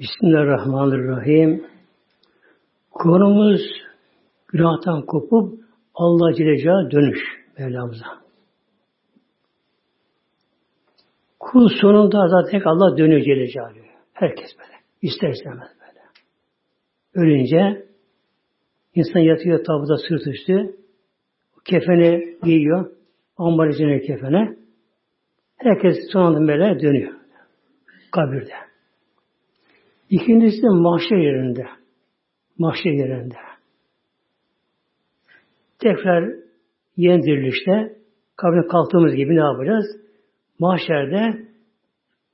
Bismillahirrahmanirrahim. Konumuz günahtan kopup Allah Celle dönüş Mevlamıza. Kul sonunda zaten Allah dönüyor Celaluhu. Herkes böyle. İster istemez böyle. Ölünce insan yatıyor tabuda sırt üstü. Kefeni giyiyor. Ambar içine kefene. Herkes sonunda böyle dönüyor. Kabirde. İkincisi mahşer yerinde. Mahşer yerinde. Tekrar yeni dirilişte kabine kalktığımız gibi ne yapacağız? Mahşerde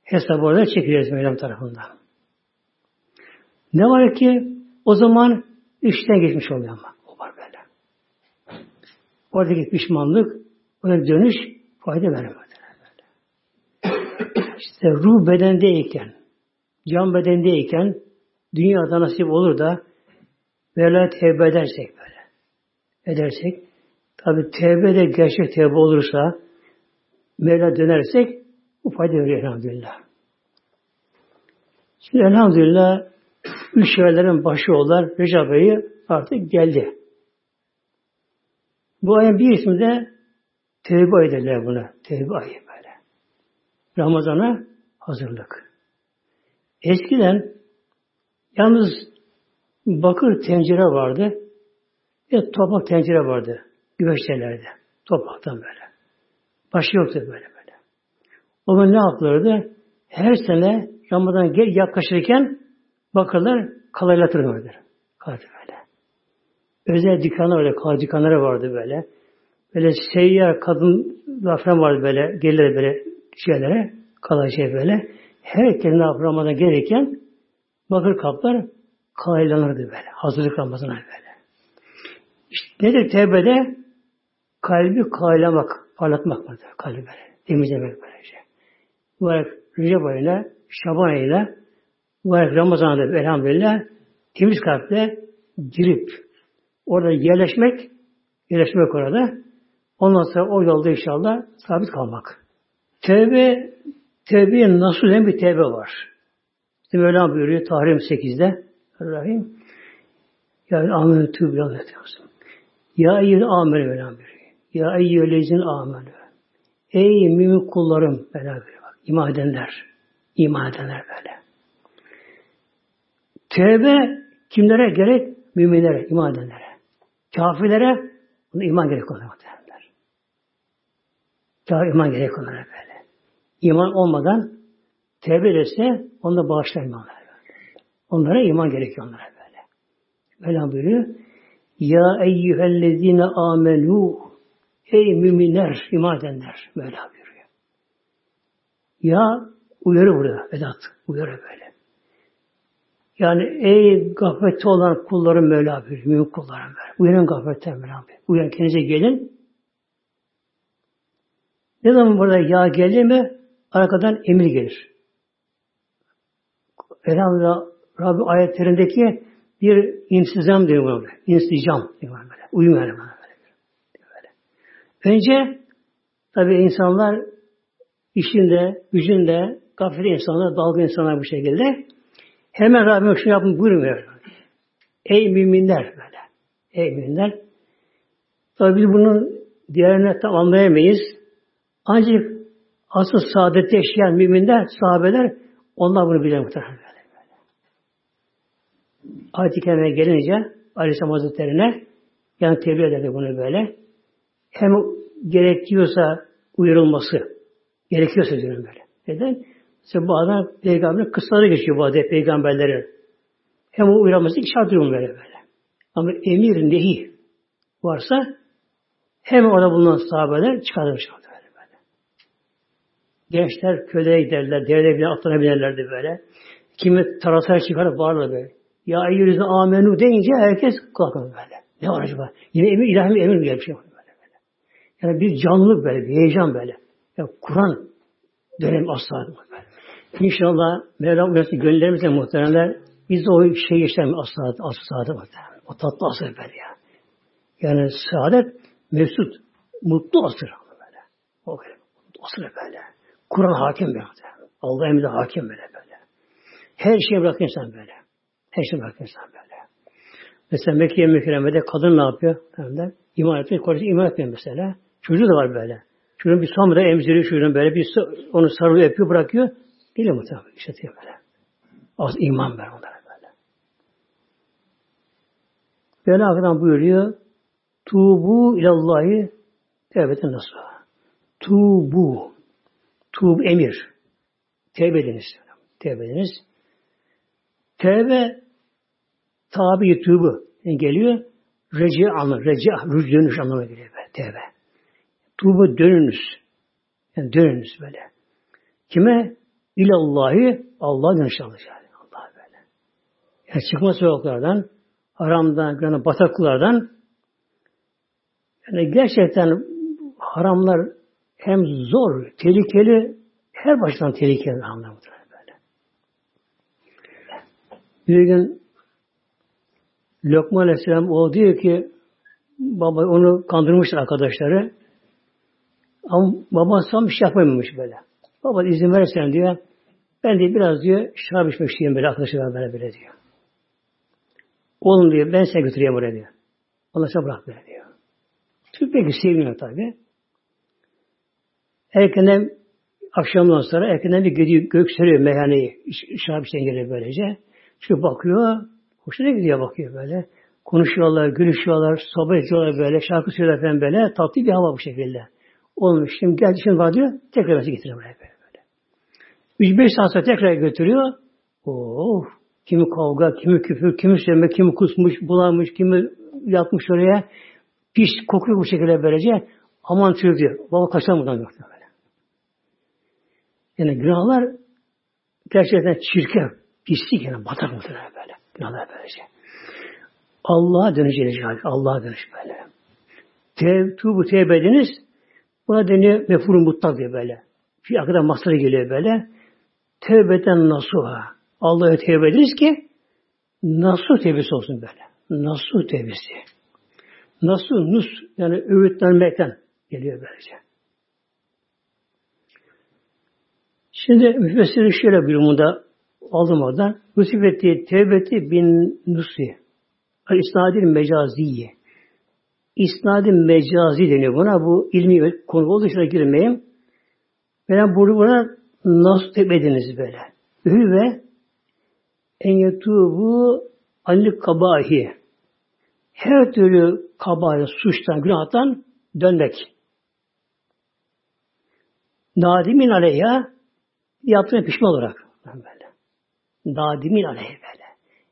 hesabı orada çekeceğiz Mevlam tarafından. Ne var ki o zaman işten geçmiş oluyor ama. O var böyle. Oradaki pişmanlık, ona dönüş fayda vermiyor. İşte ruh bedendeyken, can bedendeyken dünyada nasip olur da böyle tevbe edersek böyle edersek tabi tevbe de gerçek tevbe olursa Mevla dönersek bu fayda veriyor elhamdülillah. Şimdi elhamdülillah üç ayların başı olan Recep ayı artık geldi. Bu ayın bir ismi de tevbe ayı derler buna. Tevbe ayı böyle. Ramazana hazırlık. Eskiden yalnız bakır tencere vardı ve toprak tencere vardı güveçlerde. Topraktan böyle. Başka yoktu böyle böyle. O zaman ne yapılırdı? Her sene Ramazan gel yaklaşırken bakırlar kalaylatırlardı. Kaldı böyle. Özel dükkanlar vardı, kalay dükkanları vardı böyle. Böyle seyyar kadın falan vardı böyle, gelirler böyle şeylere, kalay şey böyle. Herkes ne yapar Ramazan gelirken bakır kaplar kalaylanırdı böyle. Hazırlık Ramazan'a böyle. İşte nedir tevbede? Kalbi kaylamak, parlatmak vardır. Kalbi böyle. Temizlemek böylece. Bu olarak Recep ayıyla, Şaban ayıyla, bu olarak Ramazan'da elhamdülillah temiz kalple girip orada yerleşmek, yerleşmek orada. Ondan sonra o yolda inşallah sabit kalmak. Tevbe, tevbeye nasıl hem bir tevbe var. İşte Mevlam buyuruyor Tahrim 8'de Rahim. Yani amen tüb ya Ya eyyül amen Mevlam buyuruyor. Ya eyyülezin amen. Ey mümin kullarım Mevlam buyuruyor. İman edenler. İman edenler böyle. Tevbe kimlere gerek? Müminlere, iman edenlere. Kafirlere buna iman gerek onlara muhtemelenler. Kafir iman gerek onlara. İman olmadan tevbe ederse onda bağışlayın onlara. İman gerekiyor onlara böyle. Mevlam buyuruyor. Ya eyyühellezine amenu Ey müminler, iman edenler. Mevla buyuruyor. Ya uyarı burada Vedat. Uyarı böyle. Yani ey gaflette olan kullarım Mevla buyuruyor. Mümin kullarım böyle. Uyanın gafletten Mevla buyuruyor. Uyan kendinize gelin. Ne zaman burada ya gelir mi? Arkadan emir gelir. Elhamdülillah Rabbi ayetlerindeki bir insizam diyor böyle. İnsicam diyor böyle. Uyum yani böyle. böyle. Önce tabi insanlar işinde, gücünde, gafil insanlar, dalga insanlar bu şekilde hemen Rabbim şunu yapın buyurmuyor. Ey müminler böyle. Ey müminler. Tabi biz bunun diğerine tam anlayamayız. Ancak asıl saadette yaşayan müminler, sahabeler onlar bunu bilen muhtemelen. Ayet-i Kerime'ye gelince Aleyhisselam Hazretleri'ne yani tebliğ ederdi bunu böyle. Hem gerekiyorsa uyarılması gerekiyorsa diyorum böyle. Neden? İşte bu adam peygamberin kıssaları geçiyor bu adet peygamberlerin. Hem o uyarılması şart durum böyle böyle. Ama emir nehi varsa hem orada bulunan sahabeler çıkarılmış oldu böyle böyle. Gençler köleye giderler, devre bile atlarına binerlerdi böyle. Kimi tarasaya çıkarıp bağırırlar böyle. Ya eyyühüzü amenu deyince herkes kalkıyor böyle. Ne var acaba? Yine emir, ilahi emir mi gelmiş? Böyle, böyle. Yani bir canlılık böyle, bir heyecan böyle. Ya Kur'an dönem asla böyle. İnşallah Mevlam uyarsa gönüllerimizde muhteremler biz de o şey yaşamayız asla, asla saadet muhterem. O tatlı asır böyle ya. Yani saadet mesut, mutlu asır böyle. O böyle, asır böyle. Kur'an hakim böyle. Allah emri hakim böyle böyle. Her şeyi bırakır insan böyle. Her şeyi bırakır insan böyle. Mesela Mekke mükerremede kadın ne yapıyor? Derler. İman etmiyor. Kocası iman etmiyor mesela. Çocuğu da var böyle. Çocuğun bir sonra emziriyor çocuğun böyle bir onu sarılıyor, yapıyor, bırakıyor. Değil muhtemelen. İşte böyle. Az iman ver onlara böyle. Böyle arkadan buyuruyor. Tubu ilallahi tevbeten nasıl? Tubu. Tub emir. Tevbe ediniz. Tevbe ediniz. Tevbe tabi yani geliyor. Reci anlamı. Reci dönüş anlamına geliyor. Tevbe. Tubu dönünüz. Yani dönünüz böyle. Kime? İlallahi Allah'a dönüş alacak. Allah böyle. Yani çıkma sokaklardan, haramdan, yani bataklardan yani gerçekten haramlar hem zor, tehlikeli, her baştan tehlikeli anlamda böyle. Bir gün Lokman Aleyhisselam o diyor ki baba onu kandırmıştır arkadaşları. Ama babası tam bir şey yapamamış böyle. Baba izin verirsen diyor. Ben de biraz diyor şarap içmek istiyorum böyle arkadaşlar böyle böyle diyor. Oğlum diyor ben seni götüreyim buraya diyor. Allah sana bırak böyle diyor. Türk peki sevmiyor tabi. Erkenden akşamdan sonra erkenden bir gidiyor gökseliyor meyhaneyi. Şarap içen geliyor böylece. Şu bakıyor. Hoşuna gidiyor bakıyor böyle. Konuşuyorlar, gülüşüyorlar, sohbet ediyorlar böyle, şarkı söylüyorlar falan böyle. Tatlı bir hava bu şekilde. Olmuş. Şimdi geldi şimdi var diyor. Tekrar bizi getiriyor buraya böyle. böyle. 3-5 saat sonra tekrar götürüyor. Oh, kimi kavga, kimi küfür, kimi sevme, kimi kusmuş, bulanmış, kimi yatmış oraya. Pis kokuyor bu şekilde böylece. Aman çocuk diyor. Baba kaçalım buradan yok. Yani günahlar gerçekten çirkin, pislik yani batak muhtemelen böyle. Günahlar böylece. Allah'a döneceğiz. Allah'a dönüş böyle. Tev, tubu tevbe ediniz. Buna deniyor mefhulun mutlak diyor böyle. Bir arkadan masları geliyor böyle. Tevbeten nasuha. Allah'a tevbe ediniz ki nasuh tevbesi olsun böyle. Nasuh tevbesi. Nasuh nus yani öğütlenmekten geliyor böylece. Şimdi müfessirin şöyle bölümünde aldım oradan. Nusif ettiği tevbeti bin nusi. İsnadil mecaziye. İsnadil mecazi deniyor buna. Bu ilmi konu olduğu için girmeyeyim. Ben burada buna nasıl tebediniz böyle. Ve en yetubu anlik kabahi. Her türlü kabahi, suçtan, günahtan dönmek. Nadimin aleyha yaptığına pişman olarak. Böyle. Nadimin aleyhi böyle.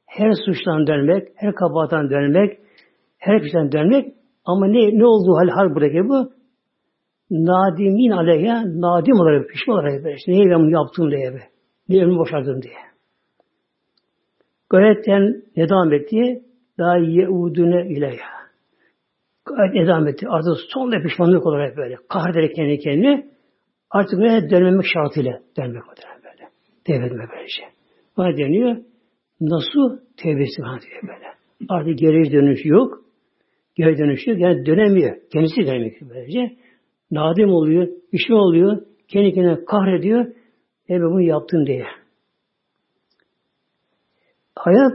Her suçtan dönmek, her kabahattan dönmek, her pişman dönmek ama ne, ne olduğu hal, hal buradaki bu? Nadimin aleyhe, nadim olarak, pişman olarak böyle. İşte, niye ben bunu yaptım diye be. Niye ömrümü boşardım diye. Gayetten devam etti. Daha yeudune ileyha. Gayet devam etti. Artık son da pişmanlık olarak böyle. Kahrederek kendi kendini artık ne dönmemek şartıyla dönmek olarak böyle. Devretme böylece. Buna deniyor. Nasıl tevbesi var diye böyle. Artık geri dönüş yok. Geri dönüş yok. Yani dönemiyor. Kendisi dönemek böylece. Nadim oluyor. işi oluyor. Kendi kendine kahrediyor. E bunu yaptım diye. Hayat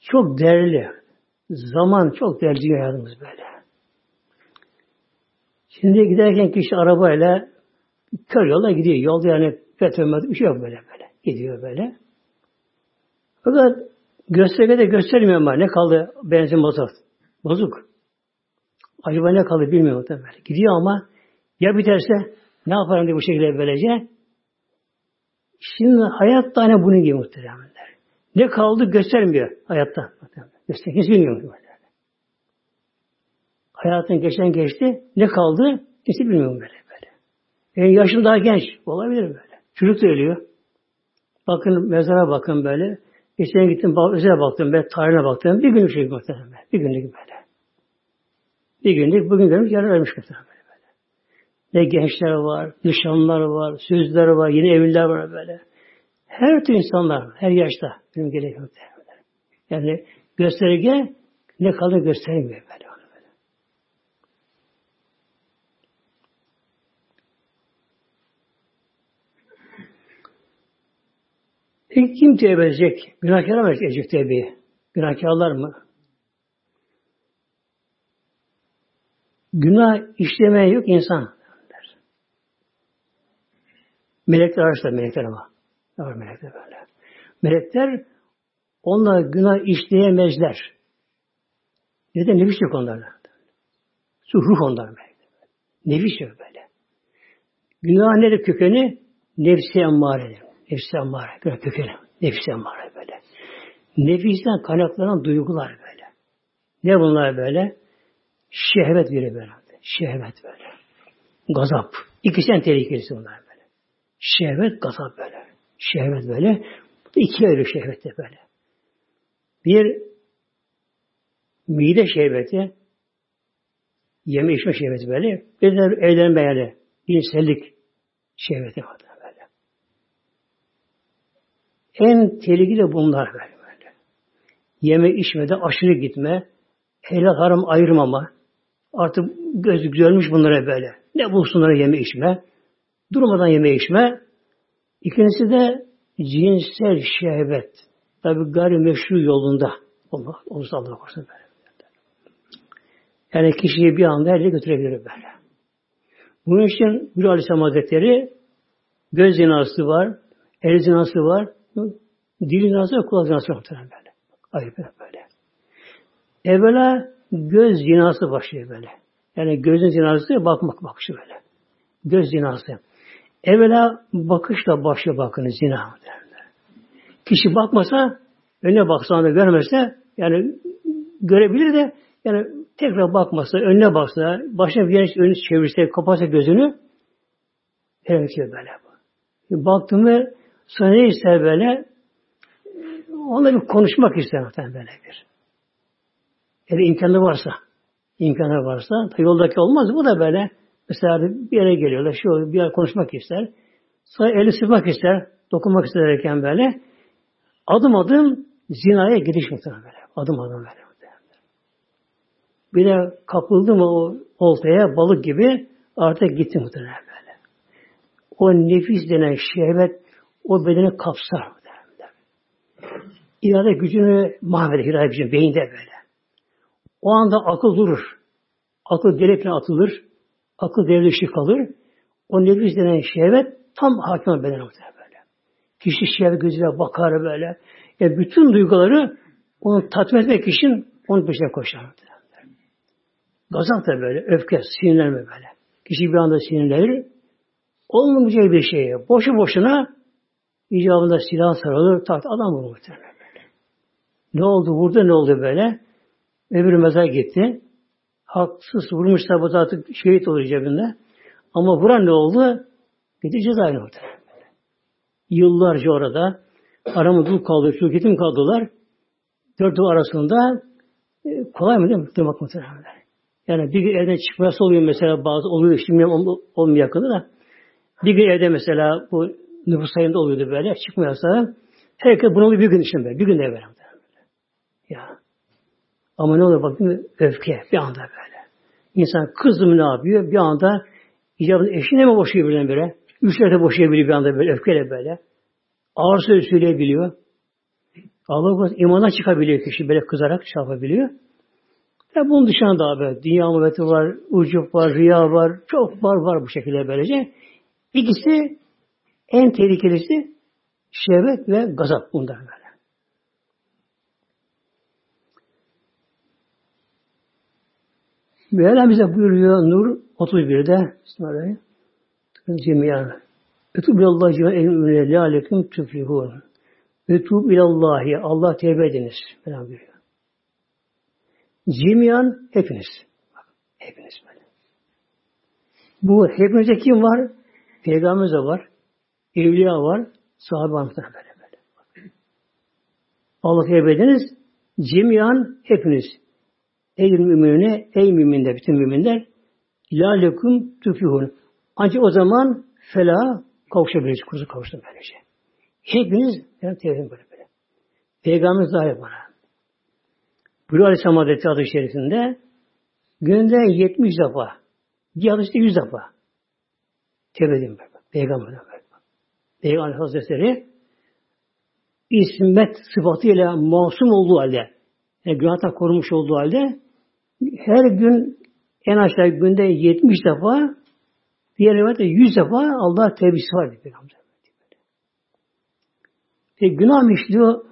çok değerli. Zaman çok değerli hayatımız böyle. Şimdi giderken kişi arabayla kör yolda gidiyor. Yolda yani petrol bir şey yok böyle böyle. Gidiyor böyle. Fakat göstergede göstermiyor ama ne kaldı benzin motor. Bozuk. Acaba ne kaldı bilmiyor böyle. Gidiyor ama ya biterse ne yaparım diye bu şekilde böylece. Şimdi hayat da hani bunun gibi muhtemelenler. Ne kaldı göstermiyor hayatta. Göstermiyor. Hiç bilmiyor muhtemelen. Hayatın geçen geçti. Ne kaldı? Kimse bilmiyor böyle böyle. Yani yaşım daha genç. Olabilir böyle. Çocuk da ölüyor. Bakın mezara bakın böyle. Geçen gittim, özel baktım, ben tarihine baktım. Bir günlük şey muhtemelen. Bir günlük böyle. Bir günlük, bugün görmüş, yarın ölmüş muhtemelen böyle. böyle. Ne gençler var, nişanlar var, sözler var, yeni evliler var böyle. Her türlü insanlar her yaşta. Benim gerekiyor muhtemelen. Yani gösterge ne kalır göstermiyor böyle. Peki kim tevbe edecek? Günahkar mı edecek tevbeyi? Günahkarlar mı? Günah işlemeye yok insan. Melekler araçlar melekler ama. Var melekler böyle. Melekler onlar günah işleyemezler. Neden? Nefis yok onlarda. Su ruh onlar melekler. Nefis yok böyle. Günah nedir kökeni? Nefsi emmare. Nefsi emmare. Günah kökeni. Nefsi emmare böyle. Nefisten kaynaklanan duygular böyle. Ne bunlar böyle? Şehvet biri böyle. Şehvet böyle. Gazap. İkisi tehlikelisi bunlar böyle. Şehvet, gazap böyle. Şehvet böyle. İki ayrı şehvette böyle. Bir mide şehveti, yeme içme şehveti böyle. Bir de evlenme yani cinsellik şehveti var böyle. En tehlikeli bunlar böyle. Yeme içmede aşırı gitme, helal haram ayırmama, artık gözü görmüş bunlara böyle. Ne bulsunlar yeme içme, durmadan yeme içme. İkincisi de cinsel şehvet. Tabi gayrimeşru yolunda Allah, olursa Allah korusun böyle. Yani kişiyi bir anda elle götürebilir böyle. Bunun için bir Aleyhisselam Hazretleri göz zinası var, el zinası var, dil zinası ve kulak zinası var böyle. Ayıp böyle. Evvela göz zinası başlıyor böyle. Yani gözün zinası bakmak bakışı böyle. Göz zinası. Evvela bakışla başlıyor bakın zina. Kişi bakmasa, önüne baksa da görmese, yani görebilir de yani tekrar bakmasa, önüne baksa, başına bir yere önünü çevirse, kapatsa gözünü gerekiyor böyle. Baktım ve sonra ne ister böyle? Onunla bir konuşmak ister muhtemelen böyle bir. Eğer imkanı varsa, imkanı varsa, yoldaki olmaz bu da böyle. Mesela bir yere geliyorlar, şu bir yer konuşmak ister. Sonra eli sıkmak ister, dokunmak isterken böyle. Adım adım zinaya gidiş muhtemelen böyle. Adım adım böyle. Bir de kapıldı mı o oltaya balık gibi artık gitti muhtemelen böyle. O nefis denen şehvet o bedeni kapsar. İrade gücünü mahveder, irade gücünü beyinde böyle. O anda akıl durur. Akıl delikle atılır. Akıl devre dışı kalır. O nefis denen şehvet tam hakim bedene muhtemelen böyle. Kişi şehvet gözüyle bakar böyle. E bütün duyguları onu tatmin etmek için onun peşine koşar. Gazap da böyle, öfke, sinirlenme böyle. Kişi bir anda sinirlenir. Olmayacak bir şeye, boşu boşuna icabında silah sarılır, taht adam vurur muhtemelen böyle. Ne oldu? Vurdu ne oldu böyle? Öbürü mezar gitti. Haksız vurmuşsa bu artık şehit olur cebinde. Ama vuran ne oldu? Gitti cezaevine muhtemelen böyle. Yıllarca orada aramı dul kaldı, şu yetim kaldılar. Dört duvar arasında e, kolay mı değil mi? Demek muhtemelen. Yani bir gün evden çıkması oluyor mesela bazı oluyor şimdi olmuyor yakında da. Bir gün evde mesela bu nüfus sayımda oluyordu böyle çıkmıyorsa herkes bunu bir gün içinde bir gün de böyle. Ya. Ama ne oluyor bakın öfke bir anda böyle. İnsan kızım ne yapıyor? Bir anda icabında eşine mi boşuyor birdenbire? Üçlerde boşayabiliyor bir anda böyle öfkeyle böyle. Ağır söz söyleyebiliyor. Allah imana çıkabiliyor kişi böyle kızarak şey yapabiliyor. Ya bunun dışında daha böyle dünya muhabbeti var, ucup var, riya var, çok var var bu şekilde böylece. İkisi en tehlikelisi şehvet ve gazap bunlar böyle. Mevlam bize buyuruyor Nur 31'de Bismillahirrahmanirrahim. Cemiyan. Etub ilallah cemiyan el ümre la aleyküm tüflihun. Etub ilallahi Allah tevbe ediniz. Mevlam buyuruyor. Cimiyan hepiniz. Hepiniz böyle. Bu hepinizde kim var? Peygamberimiz de var. Evliya var. Sahabe var böyle böyle. Allah ebediniz cimiyan hepiniz. Ey müminine, ey müminler, bütün müminler la lekum tuflihun. Ancak o zaman fela kavuşabiliriz, kuzu kavuştum böylece. Hepiniz ben tevhid böyle böyle. Peygamberimiz dahil bana. Buyuruyor Aleyhisselam Hazreti adı şerifinde günde 70 defa bir hadiste 100 defa tevbe edin. Peygamber'den böyle. Peygamber Hazretleri ismet sıfatıyla masum olduğu halde, yani günahtan korunmuş olduğu halde her gün en aşağı günde 70 defa diğer rivayette 100 defa Allah tevbisi var diyor Peygamber. E, günah işliyor?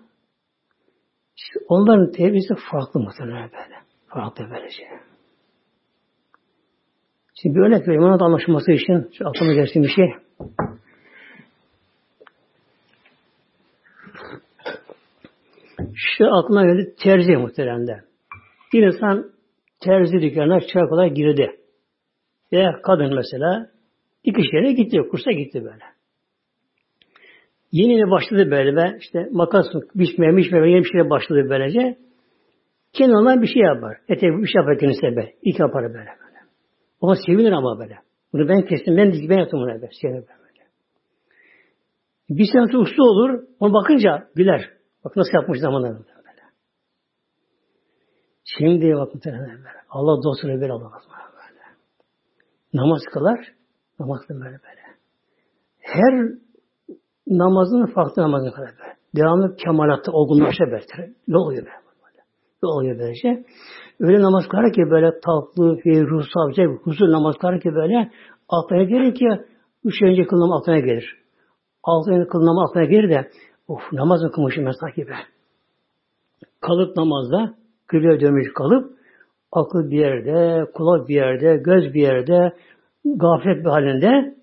İşte onların tevbisi farklı muhtemelen böyle. Farklı böylece. Şimdi bir örnek vereyim. Ona da anlaşılması için aklıma gelsin bir şey. Şu aklıma geldi terzi muhteremde. Bir insan terzi dükkanına çırak olarak girdi. Veya kadın mesela dikiş yerine gitti, kursa gitti böyle. Yeni yeni başladı böyle be, işte makas biçmeye, biçmeye, yeni bir şeye başladı böylece. Kenarından bir şey yapar. Etek bir şey yapar kendisi böyle. İlk yapar böyle böyle. Ama sevinir ama böyle. Bunu ben kestim, ben, ben yaptım bunu böyle. Sevinir böyle. Bir senesi usta olur, ona bakınca güler. Bak nasıl yapmış zamanlarında böyle. Şimdi bak muhtemelen. Allah dostunu böyle Allah böyle. Namaz kılar, namaz kılar böyle böyle. Her namazın farklı namazın kadar böyle. Devamlı kemalatta olgunlaşa böyle. Yol oluyor böyle. Yol oluyor böylece. Öyle namaz kılar ki böyle tatlı, ruh savcı, huzur namaz kılar ki böyle aklına gelir ki üç önce kılınma aklına gelir. Altı önce kılınma aklına gelir de of namaz mı kılmışım ben sanki be. Kalıp namazda kıbleye dönmüş kalıp akıl bir yerde, kulak bir yerde, göz bir yerde, gaflet bir halinde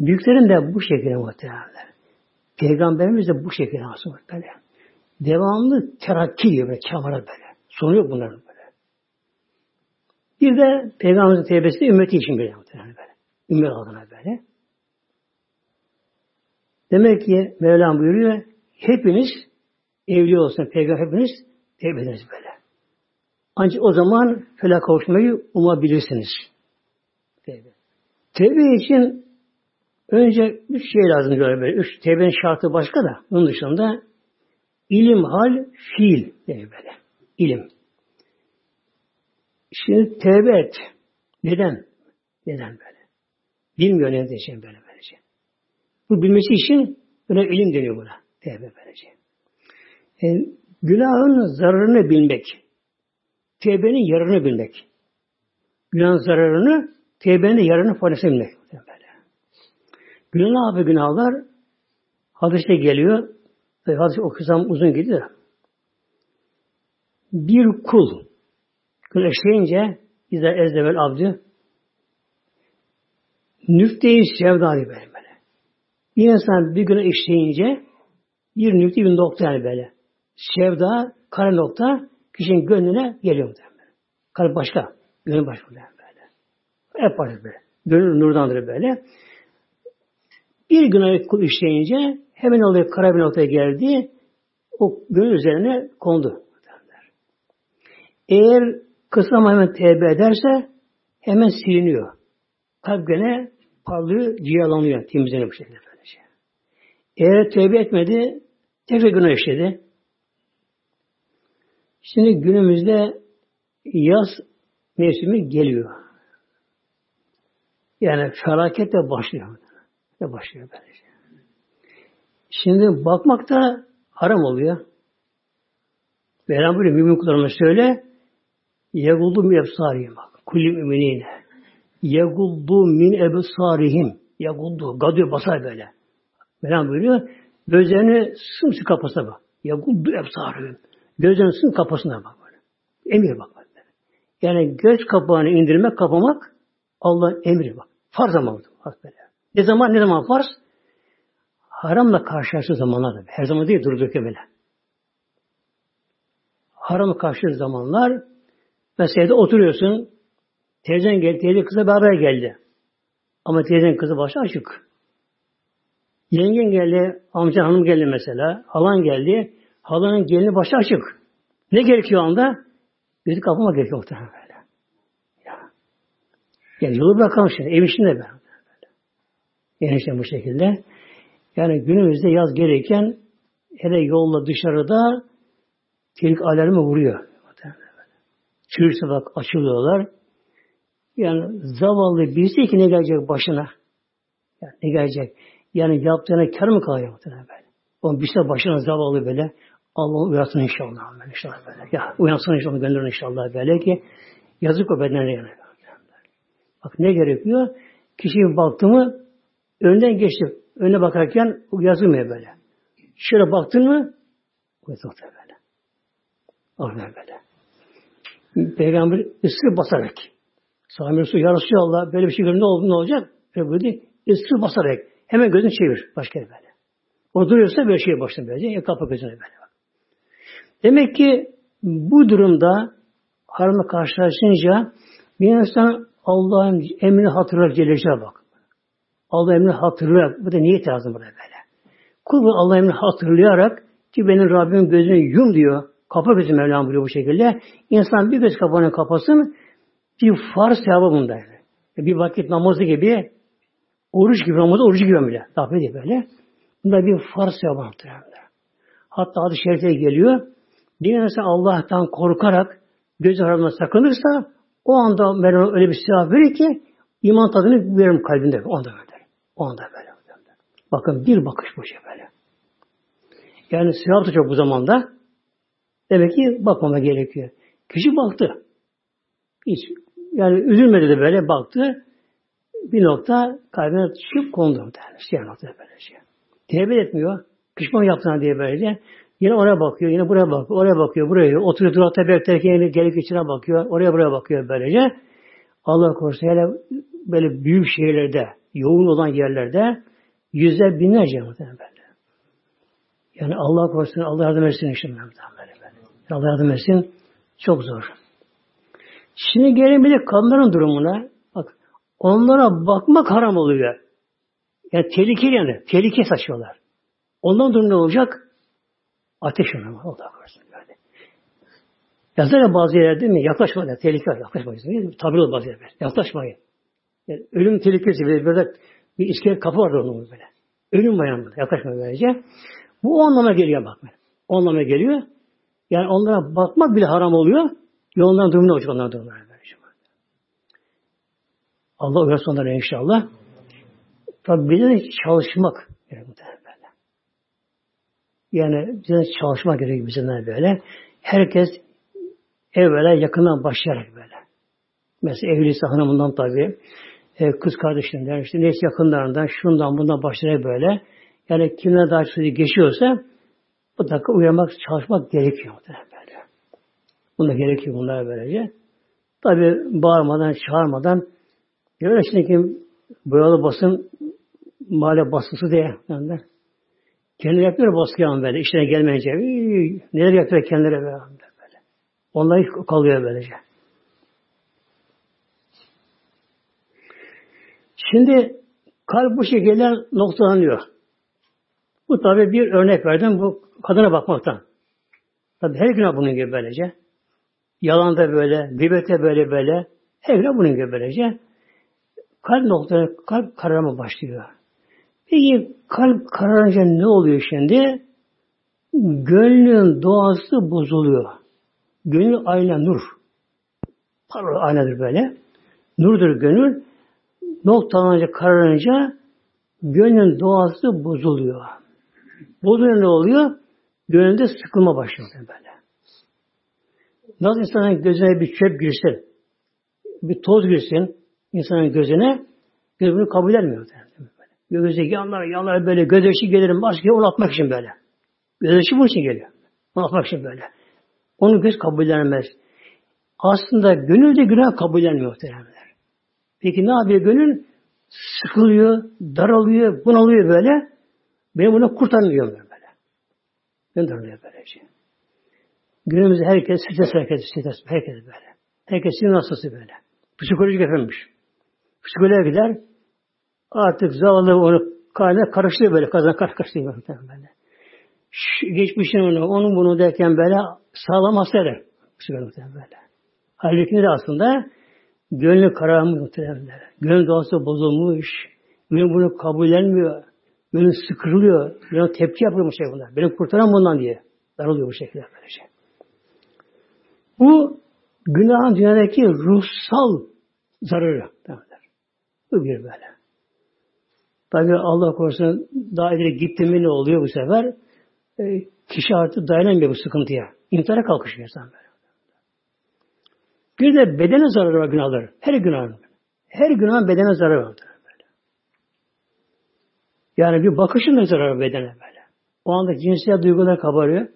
büyüklerin de bu şekilde muhtemelenler. Peygamberimiz de bu şekilde aslında böyle. Devamlı terakki diyor böyle, kamera böyle. Sonu yok bunların böyle. Bir de Peygamberimizin tevbesi de ümmeti için böyle muhtemelen böyle. Ümmet adına böyle. Demek ki Mevlam buyuruyor, hepiniz evli olsun, peygamber hepiniz tevbe ediniz böyle. Ancak o zaman felak kavuşmayı umabilirsiniz. Tevbe. Tevbe için önce üç şey lazım böyle. Üç tevbenin şartı başka da. Bunun dışında ilim, hal, fiil diye böyle. İlim. Şimdi tevbe et. Neden? Neden böyle? Bilmiyor ne diyeceğim böyle böylece. Bu bilmesi için böyle ilim deniyor buna. Tevbe böylece. Yani, e, günahın zararını bilmek. Tevbenin yararını bilmek. Günahın zararını, tevbenin yararını faydasını bilmek. Günah abi günahlar hadiste geliyor. Hadis okusam uzun gidiyor. Bir kul günah işleyince İzâ ezdevel abdü sevda böyle böyle. Bir insan bir günah işleyince bir nükte bir nokta yani böyle. Sevda, kara nokta kişinin gönlüne geliyor muhtemelen. Kalp başka. Gönül başka böyle. Hep başka böyle. Gönül nurdandır böyle. Bir günah işleyince hemen oluyor kara bir noktaya geldi. O gönül üzerine kondu. Eğer kısa hemen tevbe ederse hemen siliniyor. Kalp gene parlıyor, ciyalanıyor, temizleniyor bu şekilde. Eğer tevbe etmedi, tekrar günah işledi. Şimdi günümüzde yaz mevsimi geliyor. Yani felaket de başlıyor. Ne başlıyor böylece. Şimdi bakmak da haram oluyor. Mevlam böyle mümin kullarına söyle yeguldu min ebsarihim. Kulli müminine. Yeguldu min ebsarihim. Yeguldu. Gadıyor basar böyle. Mevlam buyuruyor. Gözlerini sımsı kapasa bak. Yeguldu ebsarihim. Gözlerini sımsı kapasına bak böyle. Emir bak böyle. Yani göz kapağını indirmek, kapamak Allah'ın emri bak. Farz ama bak böyle. Ne zaman ne zaman farz? Haramla karşılaştığı zamanlar Her zaman değil durduk böyle. Haramla karşılaştığı zamanlar mesela oturuyorsun teyzen geldi, teyze kızla beraber geldi. Ama teyzenin kızı başı açık. Yengen geldi, amca hanım geldi mesela, halan geldi, halanın gelini başı açık. Ne gerekiyor anda? Gözü kapama gerekiyor muhtemelen böyle. Ya. Yani yolu bırakalım şimdi, ev içinde böyle. Yani işte bu şekilde. Yani günümüzde yaz gelirken hele yolla dışarıda tehlike alarmı vuruyor. Çürürse bak açılıyorlar. Yani zavallı birisi ki ne gelecek başına? Yani ne gelecek? Yani yaptığına kar mı kalıyor muhtemelen böyle? O bir şey başına zavallı böyle. Allah uyansın inşallah. Böyle, inşallah böyle. Ya uyansın inşallah gönderin inşallah böyle ki yazık o bedene yani. Bak ne gerekiyor? Kişiye baktı mı önden geçti. Önüne bakarken yazılmıyor böyle. Şöyle baktın mı yazılıyor böyle. Aynen böyle. Peygamber ısır basarak. Sami Resul ya Resulallah böyle bir şey görünce ne oldu ne olacak? Böyle ısır basarak. Hemen gözünü çevir. Başka böyle. O duruyorsa böyle şey başına böylece. Ya kapı gözüne böyle. Demek ki bu durumda haramla karşılaşınca bir insan Allah'ın emrini hatırlar Celle bak. Allah emrini hatırlar. Bu da niyet lazım burada böyle. Kul Allah emrini hatırlayarak ki benim Rabbim gözünü yum diyor. Kapa bizim Mevlam buyuruyor bu şekilde. İnsan bir göz kapağını kapasın bir farz sevabı bunda. Bir vakit namazı gibi oruç gibi namazı oruç gibi bile. Daha böyle böyle. Bunda bir farz sevabı. Hatta adı şerifte geliyor. Bir insan Allah'tan korkarak göz aramına sakınırsa o anda Mevlam öyle bir sevap verir ki iman tadını veririm kalbinde. O anda böyle. O anda böyle. Bakın bir bakış bu şey böyle. Yani sevap da çok bu zamanda. Demek ki bakmama gerekiyor. Kişi baktı. Hiç yani üzülmedi de böyle baktı. Bir nokta kalbine çıkıp kondu. Yani. Şey nokta böyle şey. Tevbe etmiyor. Pişman yaptığına diye böylece. Yine oraya bakıyor, yine buraya bakıyor, oraya bakıyor, buraya oturuyor, durakta beklerken yine gelip içine bakıyor, oraya buraya bakıyor böylece. Allah korusun hele böyle büyük şehirlerde, yoğun olan yerlerde yüzler binlerce muhtemelen böyle. Yani Allah korusun, Allah yardım etsin işte muhtemelen böyle. Allah yardım etsin. Çok zor. Şimdi gelin bir de kadınların durumuna. Onlara bakmak haram oluyor. Yani tehlikeli yani. Tehlike saçıyorlar. Ondan durum ne olacak? Ateş yanıyor. Allah korusun böyle. Yazar ya bazı yerlerde değil mi? Yaklaşma da tehlike var. Yaklaşmayın. Tabir olur bazı yerlerde. Yaklaşmayın. Yani ölüm tehlikesi böyle, böyle bir iskelet kapı var onun böyle. Ölüm var burada. Yaklaşmayın böylece. Bu o anlama geliyor bak. O anlama geliyor. Yani onlara bakmak bile haram oluyor. Yolundan durumda olacak onların durumları. Allah uyarsa onlara inşallah. Tabi de çalışmak. Yani yani bize çalışma gerekiyor bizimle böyle. Herkes evvela yakından başlayarak böyle. Mesela evliyse hanımından tabii, e, kız kardeşinden, işte neyse yakınlarından, şundan bundan başlayarak böyle. Yani kimine daha sürü geçiyorsa bu dakika uyanmak, çalışmak gerekiyor böyle. Bunda gerekiyor bunlar böylece. Tabi bağırmadan, çağırmadan öyle şimdi boyalı basın mahalle baskısı diye yani Kendileri yapıyor baskı yani böyle. İşine gelmeyince. Neler yapıyor kendileri böyle. böyle. Onlar kalıyor böylece. Şimdi kalp bu şekilde noktalanıyor. Bu tabi bir örnek verdim bu kadına bakmaktan. Tabi her gün bunun gibi böylece. Yalan da böyle, gıybete böyle böyle. Her gün bunun gibi böylece. Kalp noktaları, kalp kararma başlıyor. Peki kalp kararınca ne oluyor şimdi? Gönlün doğası bozuluyor. Gönül ayna nur. Parol aynadır böyle. Nurdur gönül. Noktalanınca, kararınca gönlün doğası bozuluyor. Bozuluyor ne oluyor? Gönülde sıkılma başlıyor böyle. Nasıl insanın gözüne bir çöp girsin, bir toz girsin insanın gözüne, gözünü kabul etmiyor. Gözü yanlar yanlar böyle gözyaşı gelirim başka onu atmak için böyle. Gözyaşı bunun için geliyor. Onu atmak için böyle. Onu göz kabullenmez. Aslında gönül de günah kabullenmiyor muhtemelenler. Peki ne yapıyor gönül? Sıkılıyor, daralıyor, bunalıyor böyle. Beni buna kurtarmıyor böyle. Göndermiyor böylece. Günümüzde herkes stres herkes, stres herkes böyle. Herkes sinir hastası böyle. Psikolojik efendim. Psikoloğa gider, Artık zavallı onu kaynar karıştırıyor böyle. Kazan karıştırıyor böyle. Geçmişin onu, onun bunu derken böyle sağlam hastaydı. böyle. Halbuki de aslında gönlü kararmış muhtemelen. Gönül doğası bozulmuş. Gönül bunu kabullenmiyor. Gönül sıkırılıyor. Gönül tepki yapıyor bu şey bunlar. Beni kurtaran bundan diye. Darılıyor bu şekilde böylece. Bu günahın dünyadaki ruhsal zararı. Bu bir böyle. Tabi Allah korusun daha ileri gitti mi ne oluyor bu sefer? e, kişi artık dayanamıyor bu sıkıntıya. İntihara kalkışıyor insan böyle. Bir de bedene zararı var günahlar. Her günahın. Her günahın bedene zararı var. Böyle. Yani bir bakışın da zararı bedene böyle. O anda cinsiyet duygular kabarıyor.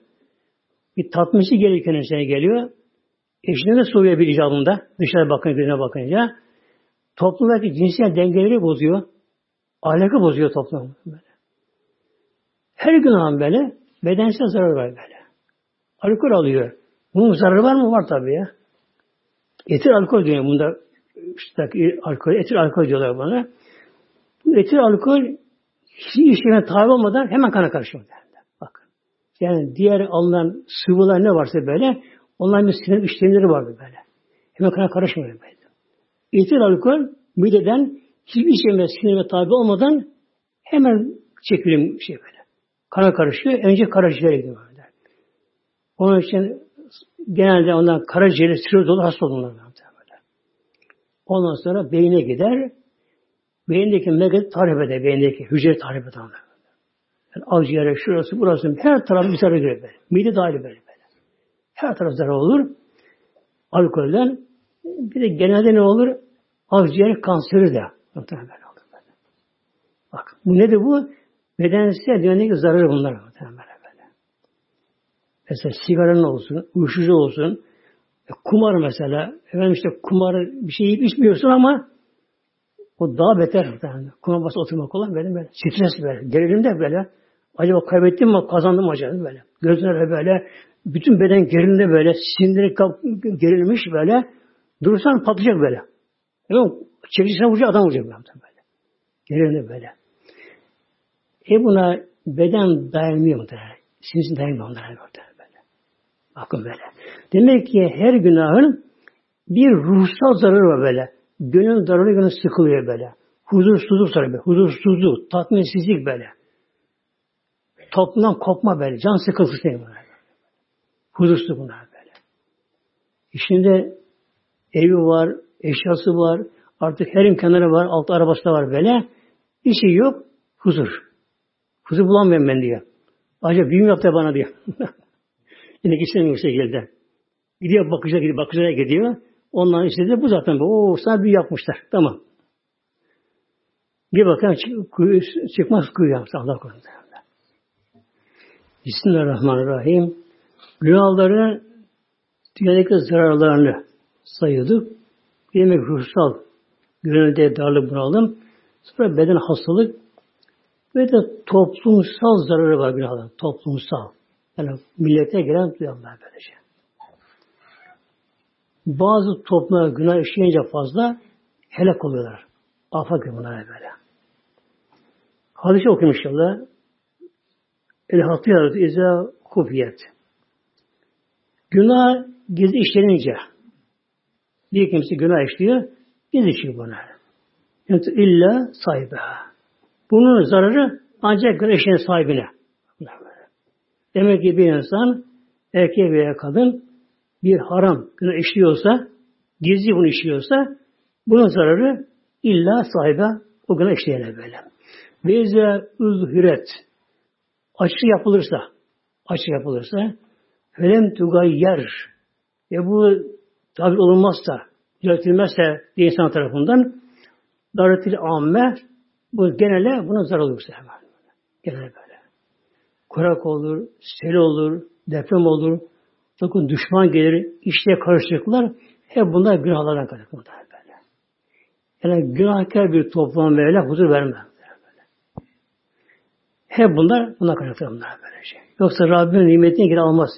Bir tatması gelirken insana geliyor. Eşine de soğuyor bir icabında. Dışarı bakınca, birine bakınca. Toplumdaki cinsiyet dengeleri bozuyor. Ahlakı bozuyor toplum. Böyle. Her günahın böyle bedensel zarar var böyle. Alkol alıyor. Bunun zararı var mı? Var tabii ya. Etil alkol diyor bunda. İşte alkol, etil alkol diyorlar bana. Bu etil alkol hiç işleme tabi olmadan hemen kana karışıyor. Bakın. Yani diğer alınan sıvılar ne varsa böyle onların bir sinir işlemleri vardı böyle. Hemen kana karışmıyor böyle. Etil alkol mideden hiçbir işleme sinirine tabi olmadan hemen çekilir şey böyle. Kana karışıyor. Önce karaciğere gidiyor. Böyle. Onun için genelde ondan karaciğeri sirroz dolu hasta olurlar. Ondan sonra beyine gider. Beyindeki megat tarif eder. Beyindeki hücre tarif eder. Yani avciğere, şurası, burası, her tarafı bir zarar böyle. Mide dahil böyle böyle. Her taraf zarar olur. Alkolden. Bir de genelde ne olur? Avciğer kanseri de. Muhtemelen olur. Bak bu nedir bu? Bedensel dünyadaki zararı bunlar. Muhtemelen böyle. Mesela sigaranın olsun, uyuşturucu olsun, e, kumar mesela. Efendim işte kumar bir şey yiyip içmiyorsun ama o daha beter. Yani. Kumar basa oturmak olan böyle böyle. Stres böyle. Gerilim de böyle. Acaba kaybettim mi kazandım mı acaba böyle. Gözler böyle. Bütün beden gerilinde böyle. Sindirik gerilmiş böyle. Durursan patlayacak böyle. Evet, çekicisine vuracak adam vuracak böyle. Gerilinde böyle. E buna beden dayanmıyor mu? Sinsin dayanmıyor onlara böyle. Bakın böyle. Demek ki her günahın bir ruhsal zararı var böyle. Gönül zararı gönül sıkılıyor böyle. Huzursuzluk zararı böyle. Huzursuzluk, tatminsizlik böyle. Toplumdan kopma böyle. Can sıkıntısı değil bunlar. Huzursuzluk bunlar böyle. İçinde evi var, eşyası var, artık her imkanları var, alt arabası da var böyle. Bir şey yok, huzur. Huzur bulamıyorum ben diyor. Acaba büyüm yaptı bana diyor. Yine istemiyor şekilde. Gidiyor bakıcıya gidiyor, bakıcıya gidiyor. Onların istediği bu zaten. O sana büyü yapmışlar. Tamam. Bir bakalım kuyu, çıkmaz kuyu yaptı Allah korusun. Bismillahirrahmanirrahim. Günahları dünyadaki zararlarını sayıyorduk. Bir demek ruhsal gönülde darlık bunalım. Sonra beden hastalık ve de toplumsal zararı var günahların. Toplumsal. Yani millete gelen duyarlar böylece. Bazı toplumlar günah işleyince fazla helak oluyorlar. Afak bunlara böyle. Hadis okuyayım inşallah. El hatiyat izâ kufiyet. Günah gizli işlenince bir kimse günah işliyor, gizli işliyor buna. Yani illa sahibi. Bunun zararı ancak günah sahibine. Demek ki bir insan erkek veya kadın bir haram günah işliyorsa, gizli bunu işliyorsa bunun zararı illa sahibe o günah işleyene böyle. Ve izle üzhüret açı yapılırsa açı yapılırsa felem tugayyer ve bu tabi olunmazsa düzeltilmezse bir insan tarafından daretil amme bu genele buna zarar olur. Genel böyle kurak olur, sel olur, deprem olur, dokun düşman gelir, işte karışıklıklar, hep bunlar günahlardan kaynaklı böyle. Yani günahkar bir toplum böyle huzur vermez. Hep bunlar buna kaynaklı bunlar böyle şey. Yoksa Rabbinin nimetine geri almaz.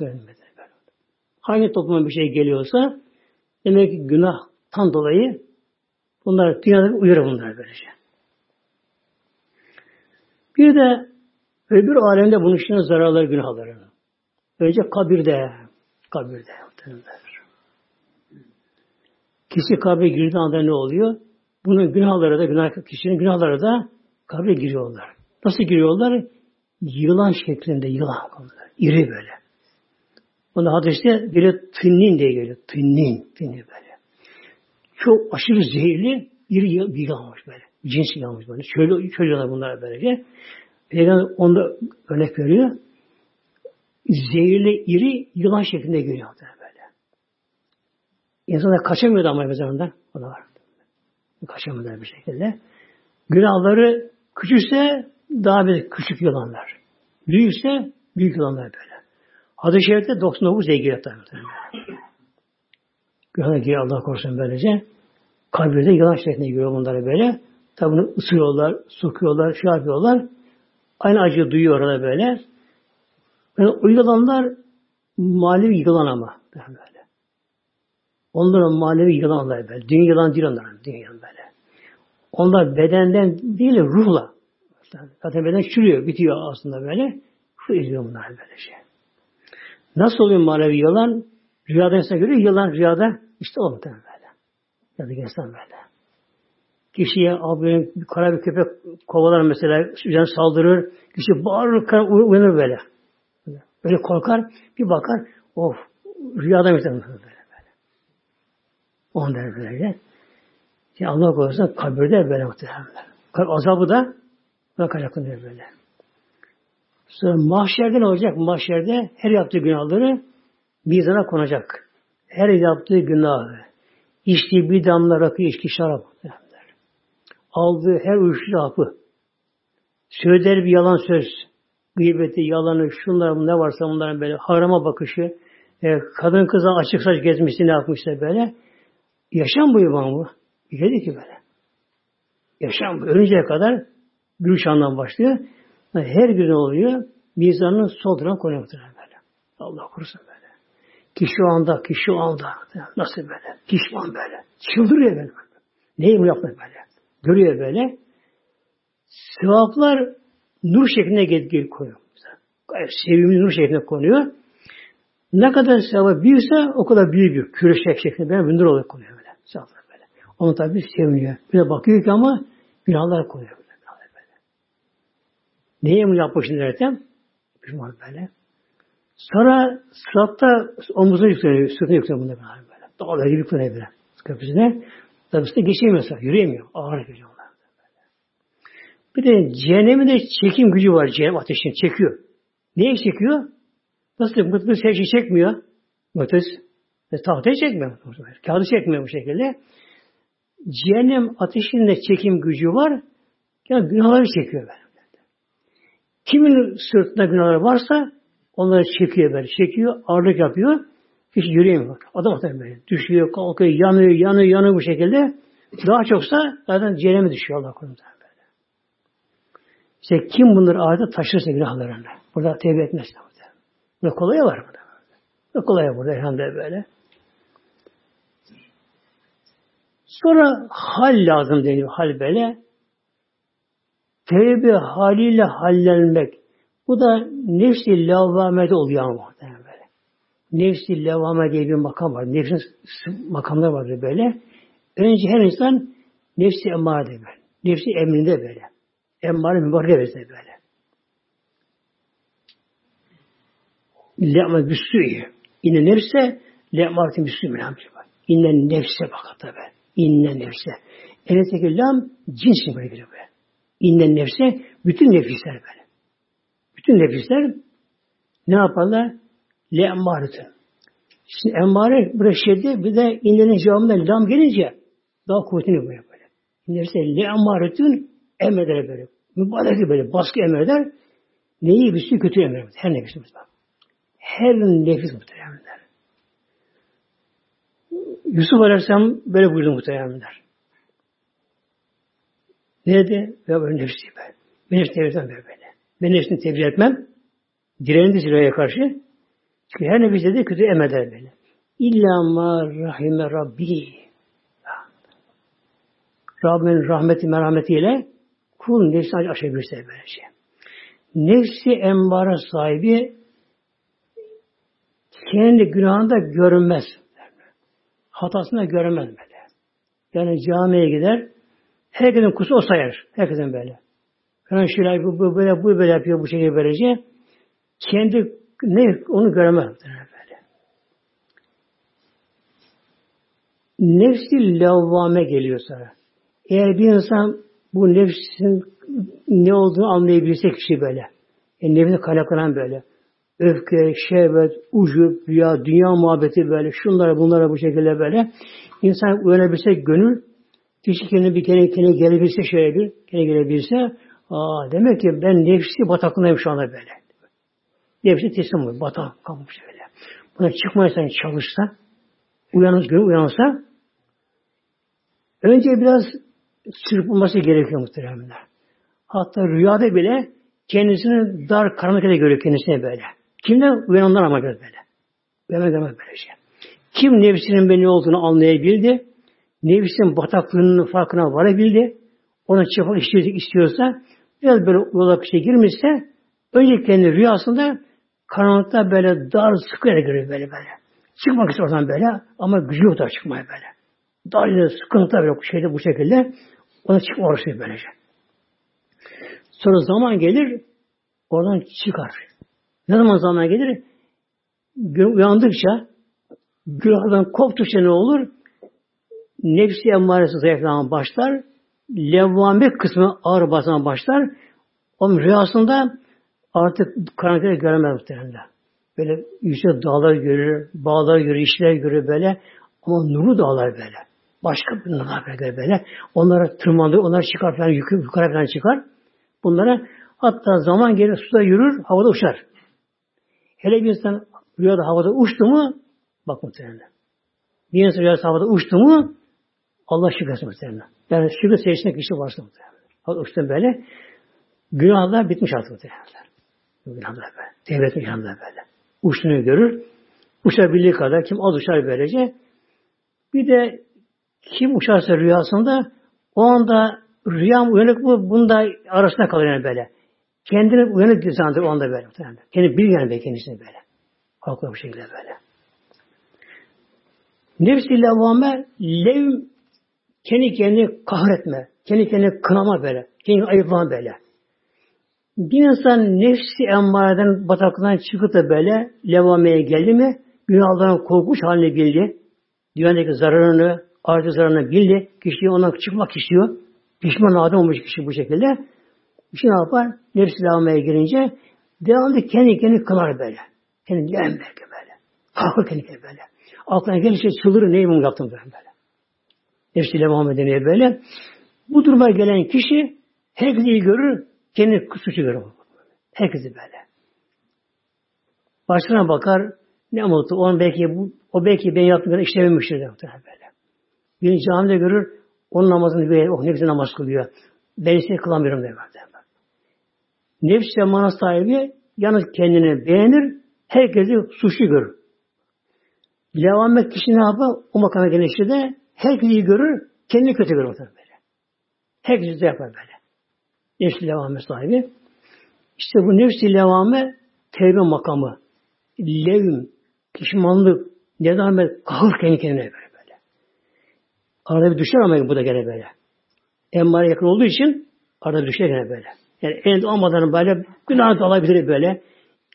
Hangi topluma bir şey geliyorsa demek ki günahtan dolayı bunlar dünyada uyarı bunlar böylece. Bir de Öbür alemde bunun için zararları, günahları. Önce kabirde, kabirde. Kişi kabre girdiği anda ne oluyor? Bunun günahları da, günah, kişinin günahları da kabre giriyorlar. Nasıl giriyorlar? Yılan şeklinde, yılan. İri böyle. Onda hadiste biri tünnin diye geliyor. Tünnin, tünnin böyle. Çok aşırı zehirli bir yılanmış böyle. Cins yılanmış böyle. Şöyle, şöyle bunlar böylece. Peygamber onda örnek veriyor. zehirli iri yılan şeklinde geliyor böyle. İnsanlar kaçamıyordu ama mezarından. O da var. Kaçamıyorlar bir şekilde. Günahları küçükse daha bir küçük yılanlar. Büyükse büyük yılanlar böyle. Hadis-i Şerif'te 99 diye giriyor tabii. Günahına giriyor Allah korusun böylece. Kabirde yılan şeklinde giriyor bunları böyle. Tabi bunu ısırıyorlar, sokuyorlar, şey yapıyorlar. Aynı acı duyuyor orada böyle. Yani o yılanlar manevi yılan ama. Böyle. Onların manevi yılanlar böyle. Dünya yılan değil onların. Dünya yılan böyle. Onlar bedenden değil ruhla. Zaten beden çürüyor, bitiyor aslında böyle. Ruh izliyor bunlar böyle şey. Nasıl oluyor manevi yılan? Rüyada insan görüyor, yılan rüyada işte o böyle. Ya da insan böyle. Kişiye abi kara bir köpek kovalar mesela, üzerine saldırır, kişi bağırır, uyanır böyle. Böyle korkar, bir bakar, of, rüyada mesela böyle böyle. Ondan böyle. Yani Allah korusun kabirde böyle muhtemelenler. Kabir azabı da kaynaklanıyor böyle. Sonra mahşerde ne olacak? Mahşerde her yaptığı günahları mizana konacak. Her yaptığı günah, içtiği bir damla rakı, içki, şarap. Aldığı her uyuşturucu hapı, söyler bir yalan söz, gıybeti, yalanı, şunlar ne varsa bunların böyle harama bakışı, e, kadın kıza açık saç gezmişti ne yapmışsa böyle. Yaşam bu iman bu. Bir ki böyle. Yaşam bu. Ölünceye kadar gülüş anlam başlıyor. Her gün oluyor. Mizanın sol tarafına konuyor böyle. Allah korusun böyle. Ki şu anda, ki şu anda. Nasıl böyle? Pişman böyle. Çıldırıyor böyle. Neyim yapma böyle. Görüyor böyle. Sevaplar nur şeklinde gel konuyor. Gayet sevimli nur şeklinde konuyor. Ne kadar sevap büyükse o kadar büyük bir küreşek şeklinde böyle nur olarak konuyor böyle. Sevaplar böyle. Onu tabi seviniyor. Bir de bakıyor ki ama günahlar konuyor. Neye mi yapmışsın derken? Pişman böyle. Sonra sıratta omuzuna yükleniyor, sırtına yükleniyor bunda böyle. Dağlar gibi yükleniyor böyle. Köprüsüne. Tabi işte geçemiyor mesela. Yürüyemiyor. Ağır geliyor onlar. Bir de cehennemin de çekim gücü var cehennem ateşini çekiyor. Niye çekiyor? Nasıl mıknatıs her şeyi çekmiyor? Mıknatıs e, tahtayı çekmiyor. Kağıdı çekmiyor bu şekilde. Cehennem ateşinde çekim gücü var. Yani günahları çekiyor böyle. Kimin sırtında günahları varsa onları çekiyor böyle. Çekiyor, ağırlık yapıyor. Hiç yürüyemiyor. Adam atar böyle. Düşüyor, kalkıyor, yanıyor, yanıyor, yanıyor bu şekilde. Daha çoksa zaten cehenneme düşüyor Allah korusun. İşte kim bunları ahirete taşırsa günahlarını. Burada tevbe etmezse. Burada kolay var burada. Burada kolay burada elhamdülillah böyle. Sonra hal lazım deniyor. Hal böyle. Tevbe haliyle hallenmek. Bu da nefsi lavvamede oluyor ama nefsi levame diye bir makam var. Nefsin makamlar vardır böyle. Önce her insan nefsi emmare böyle. Nefsi emrinde böyle. Emmare mübarek böyle. Le'ma büssü'yü. İnne nefse le'marti büssü mülhamcı var. İnne nefse bakat be. İnne nefse. Enetteki lam cins böyle böyle. İnne nefse bütün nefisler böyle. Bütün nefisler ne yaparlar? Le emmaretun. Şimdi emmare buraya şeddi bir de indirin cevabında lam gelince daha kuvvetli böyle böyle. İndirse le emmaretun emreder böyle. Mübarek böyle baskı emreder. Neyi bir kötü emreder. Her nefisimiz bak. Her nefis muhteremler. Yusuf Aleyhisselam böyle buyurdu muhteremler. Ne dedi? Ve böyle nefsi ben. Ben nefsini tebrik etmem böyle. Ben nefsini tebrik etmem. Direndi zirveye karşı. Çünkü her nefis dedi kötü emeder böyle. İlla ma rahime Rabbi. Rabbimin rahmeti merhametiyle kul nefsini aşabilirse böylece. Nefsi embara sahibi kendi günahında görünmez. Hatasında görünmez böyle. Yani camiye gider, herkesin kusu o sayar. Herkesin böyle. Yani şöyle bu, böyle, bu böyle yapıyor bu şekilde böylece. Kendi ne onu göremez böyle. Nefsi lavvame geliyor sonra. Eğer bir insan bu nefsin ne olduğunu anlayabilirse kişi böyle. Yani nefsine kaynaklanan böyle. öfke, şehvet, ucup, rüya, dünya muhabbeti böyle, şunlara bunlara bu şekilde böyle. İnsan uyanabilse gönül, kişi kendine bir kere kendine gelebilse şöyle bir, kendine gelebilse, aa demek ki ben nefsi bataklığındayım şu anda böyle. Nefsi teslim oluyor, batak kalmış böyle. Buna çıkmaya sen çalışsa, uyanır, gönül uyansa, önce biraz çırpılması gerekiyor muhteremler. Hatta rüyada bile kendisini dar karanlık görüyor kendisine böyle. Kimden? Uyananlar ama göz böyle. Uyananlar görmez böyle şey. Kim nefsinin belli olduğunu anlayabildi, nefsinin bataklığının farkına varabildi, ona çıkmak isteyecek istiyorsa, biraz böyle yola şey girmişse, önce kendi rüyasında karanlıkta böyle dar sıkı yere görüyor böyle böyle. Çıkmak istiyor oradan böyle ama gücü yok da çıkmaya böyle. Dar yere sıkıntı böyle şeyde bu şekilde ona çıkma orası böylece. Sonra zaman gelir oradan çıkar. Ne zaman zaman gelir? Uyandıkça günahdan koptukça ne olur? Nefsi emmaresi zayıflamaya başlar. Levvame kısmı ağır basmaya başlar. Onun rüyasında artık karanlıkları göremez muhtemelen. Böyle yüksek dağlar görür, bağlar görür, işler görür böyle. Ama nuru dağlar böyle. Başka bir nurlar böyle böyle. Onlara tırmanır, onları çıkar falan, yukarı, yukarı falan çıkar. Bunlara hatta zaman gelir suda yürür, havada uçar. Hele bir insan rüyada havada uçtu mu bak muhtemelen. Bir insan rüyada havada uçtu mu Allah şükretsin muhtemelen. Yani şükür seçtiğinde kişi varsa muhtemelen. Uçtu böyle. Günahlar bitmiş artık muhtemelen. Günahlar böyle. Etmiş günahlar böyle. Uçtuğunu görür. Uçabildiği kadar kim az uçar böylece. Bir de kim uçarsa rüyasında o anda rüyam uyanık mı bunda arasında kalır yani böyle. Kendini uyanık zannediyor o anda böyle. Kendi bir yani kendisini böyle. Kalkıyor bu şekilde böyle. Nefsi levvame lev kendi kendini kahretme. Kendi kendini kınama böyle. Kendi ayıplama böyle. Bir insan nefsi emmareden bataklığından çıkıp da böyle levameye geldi mi günahlardan korkmuş haline geldi. Dünyadaki zararını, ahiret zararını bildi. Kişi ondan çıkmak istiyor. Pişman adam olmuş kişi bu şekilde. Şey ne yapar? Nefsi lavmaya girince devamlı kendi kendi kılar böyle. Kendi diyen belki böyle. Kalkır kendi kendi böyle. Aklına gelirse çıldırır neyim yaptım böyle. böyle. Nefsiyle Muhammed demeye böyle. Bu duruma gelen kişi herkesi iyi görür, kendi suçu görür. Herkesi böyle. Başına bakar, ne mutlu. On belki bu, o belki ben yaptığım kadar işlememiştir de böyle. Bir camide görür, onun namazını böyle, oh ne güzel namaz kılıyor. Ben ise kılamıyorum der. Nefs zamana sahibi yalnız kendini beğenir, herkesi suçlu görür. Levamet kişi ne yapar? O makama gelen de herkesi görür, kendini kötü görür böyle. Herkesi de yapar böyle. Nefsi levame sahibi. İşte bu nefsi levame tevbe makamı. Levim, pişmanlık, nedamet, kahır kendi kendine böyle böyle. Arada bir düşer ama bu da gene böyle. Emmare yakın olduğu için arada bir düşer gene böyle. Yani elinde olmadan böyle günah da alabilir böyle.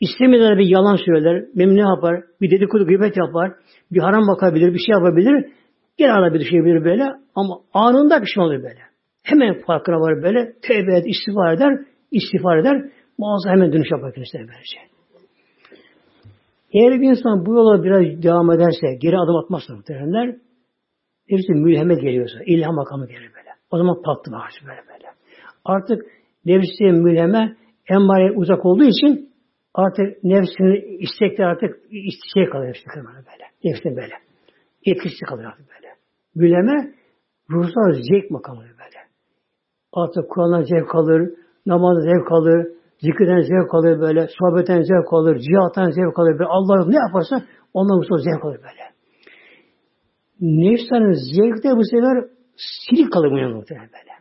İstemeden bir yalan söyler, memnun yapar, bir dedikodu gıybet yapar, bir haram bakabilir, bir şey yapabilir. Gene arada bir düşebilir böyle ama anında pişman olur böyle. Hemen farkına var böyle, tevbe eder, istiğfar eder, istiğfar eder, muazzam hemen dönüş yapar kendisine böylece. Eğer bir insan bu yola biraz devam ederse, geri adım atmazsa muhtemelenler, birisi mülheme geliyorsa, ilham makamı gelir böyle. O zaman tatlı var böyle böyle. Artık nefsi mülheme emmare uzak olduğu için artık nefsinin istekleri artık şey kalıyor işte böyle. Nefsine böyle. Etkisi kalıyor artık böyle. Mülheme ruhsal zevk makamı böyle. Artık Kur'an'dan zevk alır, namazdan zevk alır, zikirden zevk alır böyle, sohbetten zevk alır, cihattan zevk alır. Böyle. Allah ne yaparsa ondan bu zevk alır böyle. Nefsanın zevkte bu sefer silik kalır bu muhtemelen böyle.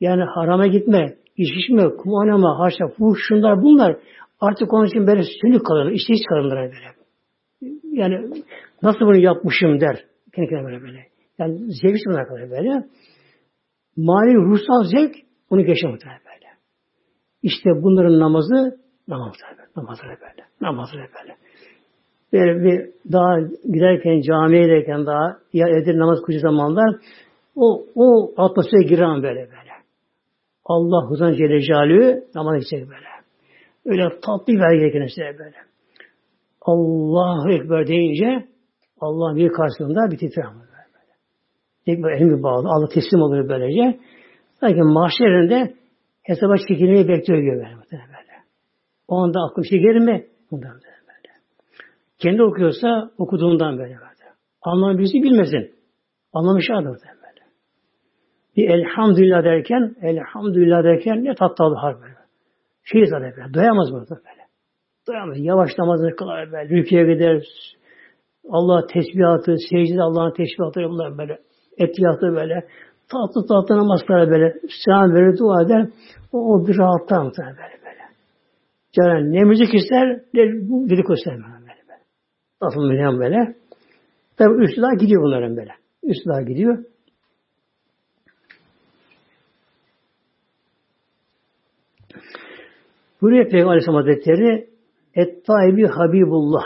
Yani harama gitme, içişme, kum oynama, haşa, fuhuş, şunlar bunlar artık onun için böyle sönük kalırlar, işte hiç kalırlar böyle. Yani nasıl bunu yapmışım der. Kendi kendine böyle böyle. Yani zevk bunlar kalır böyle. Mali ruhsal zevk onu geçer muhtemelen böyle. İşte bunların namazı namaz böyle. Namazları böyle. Namazları böyle. Böyle bir daha giderken camiye giderken daha ya edir namaz kuşu zamanlar o, o atmosfere giren böyle böyle. Allah huzan Celle Celaluhu namaz edecek böyle. Öyle tatlı bir belge kendisine böyle. Allahu Ekber deyince Allah'ın bir karşısında bir titrer elimi bağlı. Allah teslim olur böylece. Sanki mahşerinde hesaba çekilmeyi bekliyor gibi böyle. O anda aklım şey gelir mi? Bundan böyle. Kendi okuyorsa okuduğundan böyle. böyle. Anlamı birisi bilmesin. Anlamış adam böyle. Bir elhamdülillah derken, elhamdülillah derken ne tatlı harf böyle. Şey zaten böyle. Doyamaz burada böyle. Doyamaz. Yavaş namazını kılar böyle. Rüküye gider. Allah tesbihatı, secde Allah'ın tesbihatı bunlar böyle. Etiyatı böyle. Tatlı tatlı namaz böyle. Selam verir, dua eder. O, o bir rahatlar muhtemelen böyle böyle. Canım ne müzik ister, ne dedikodu ister böyle böyle. Tatlı müzik böyle. Tabi üstü daha gidiyor bunların böyle. Üstü daha gidiyor. Buraya Peygamber Aleyhisselam Hazretleri Et-Taibi Habibullah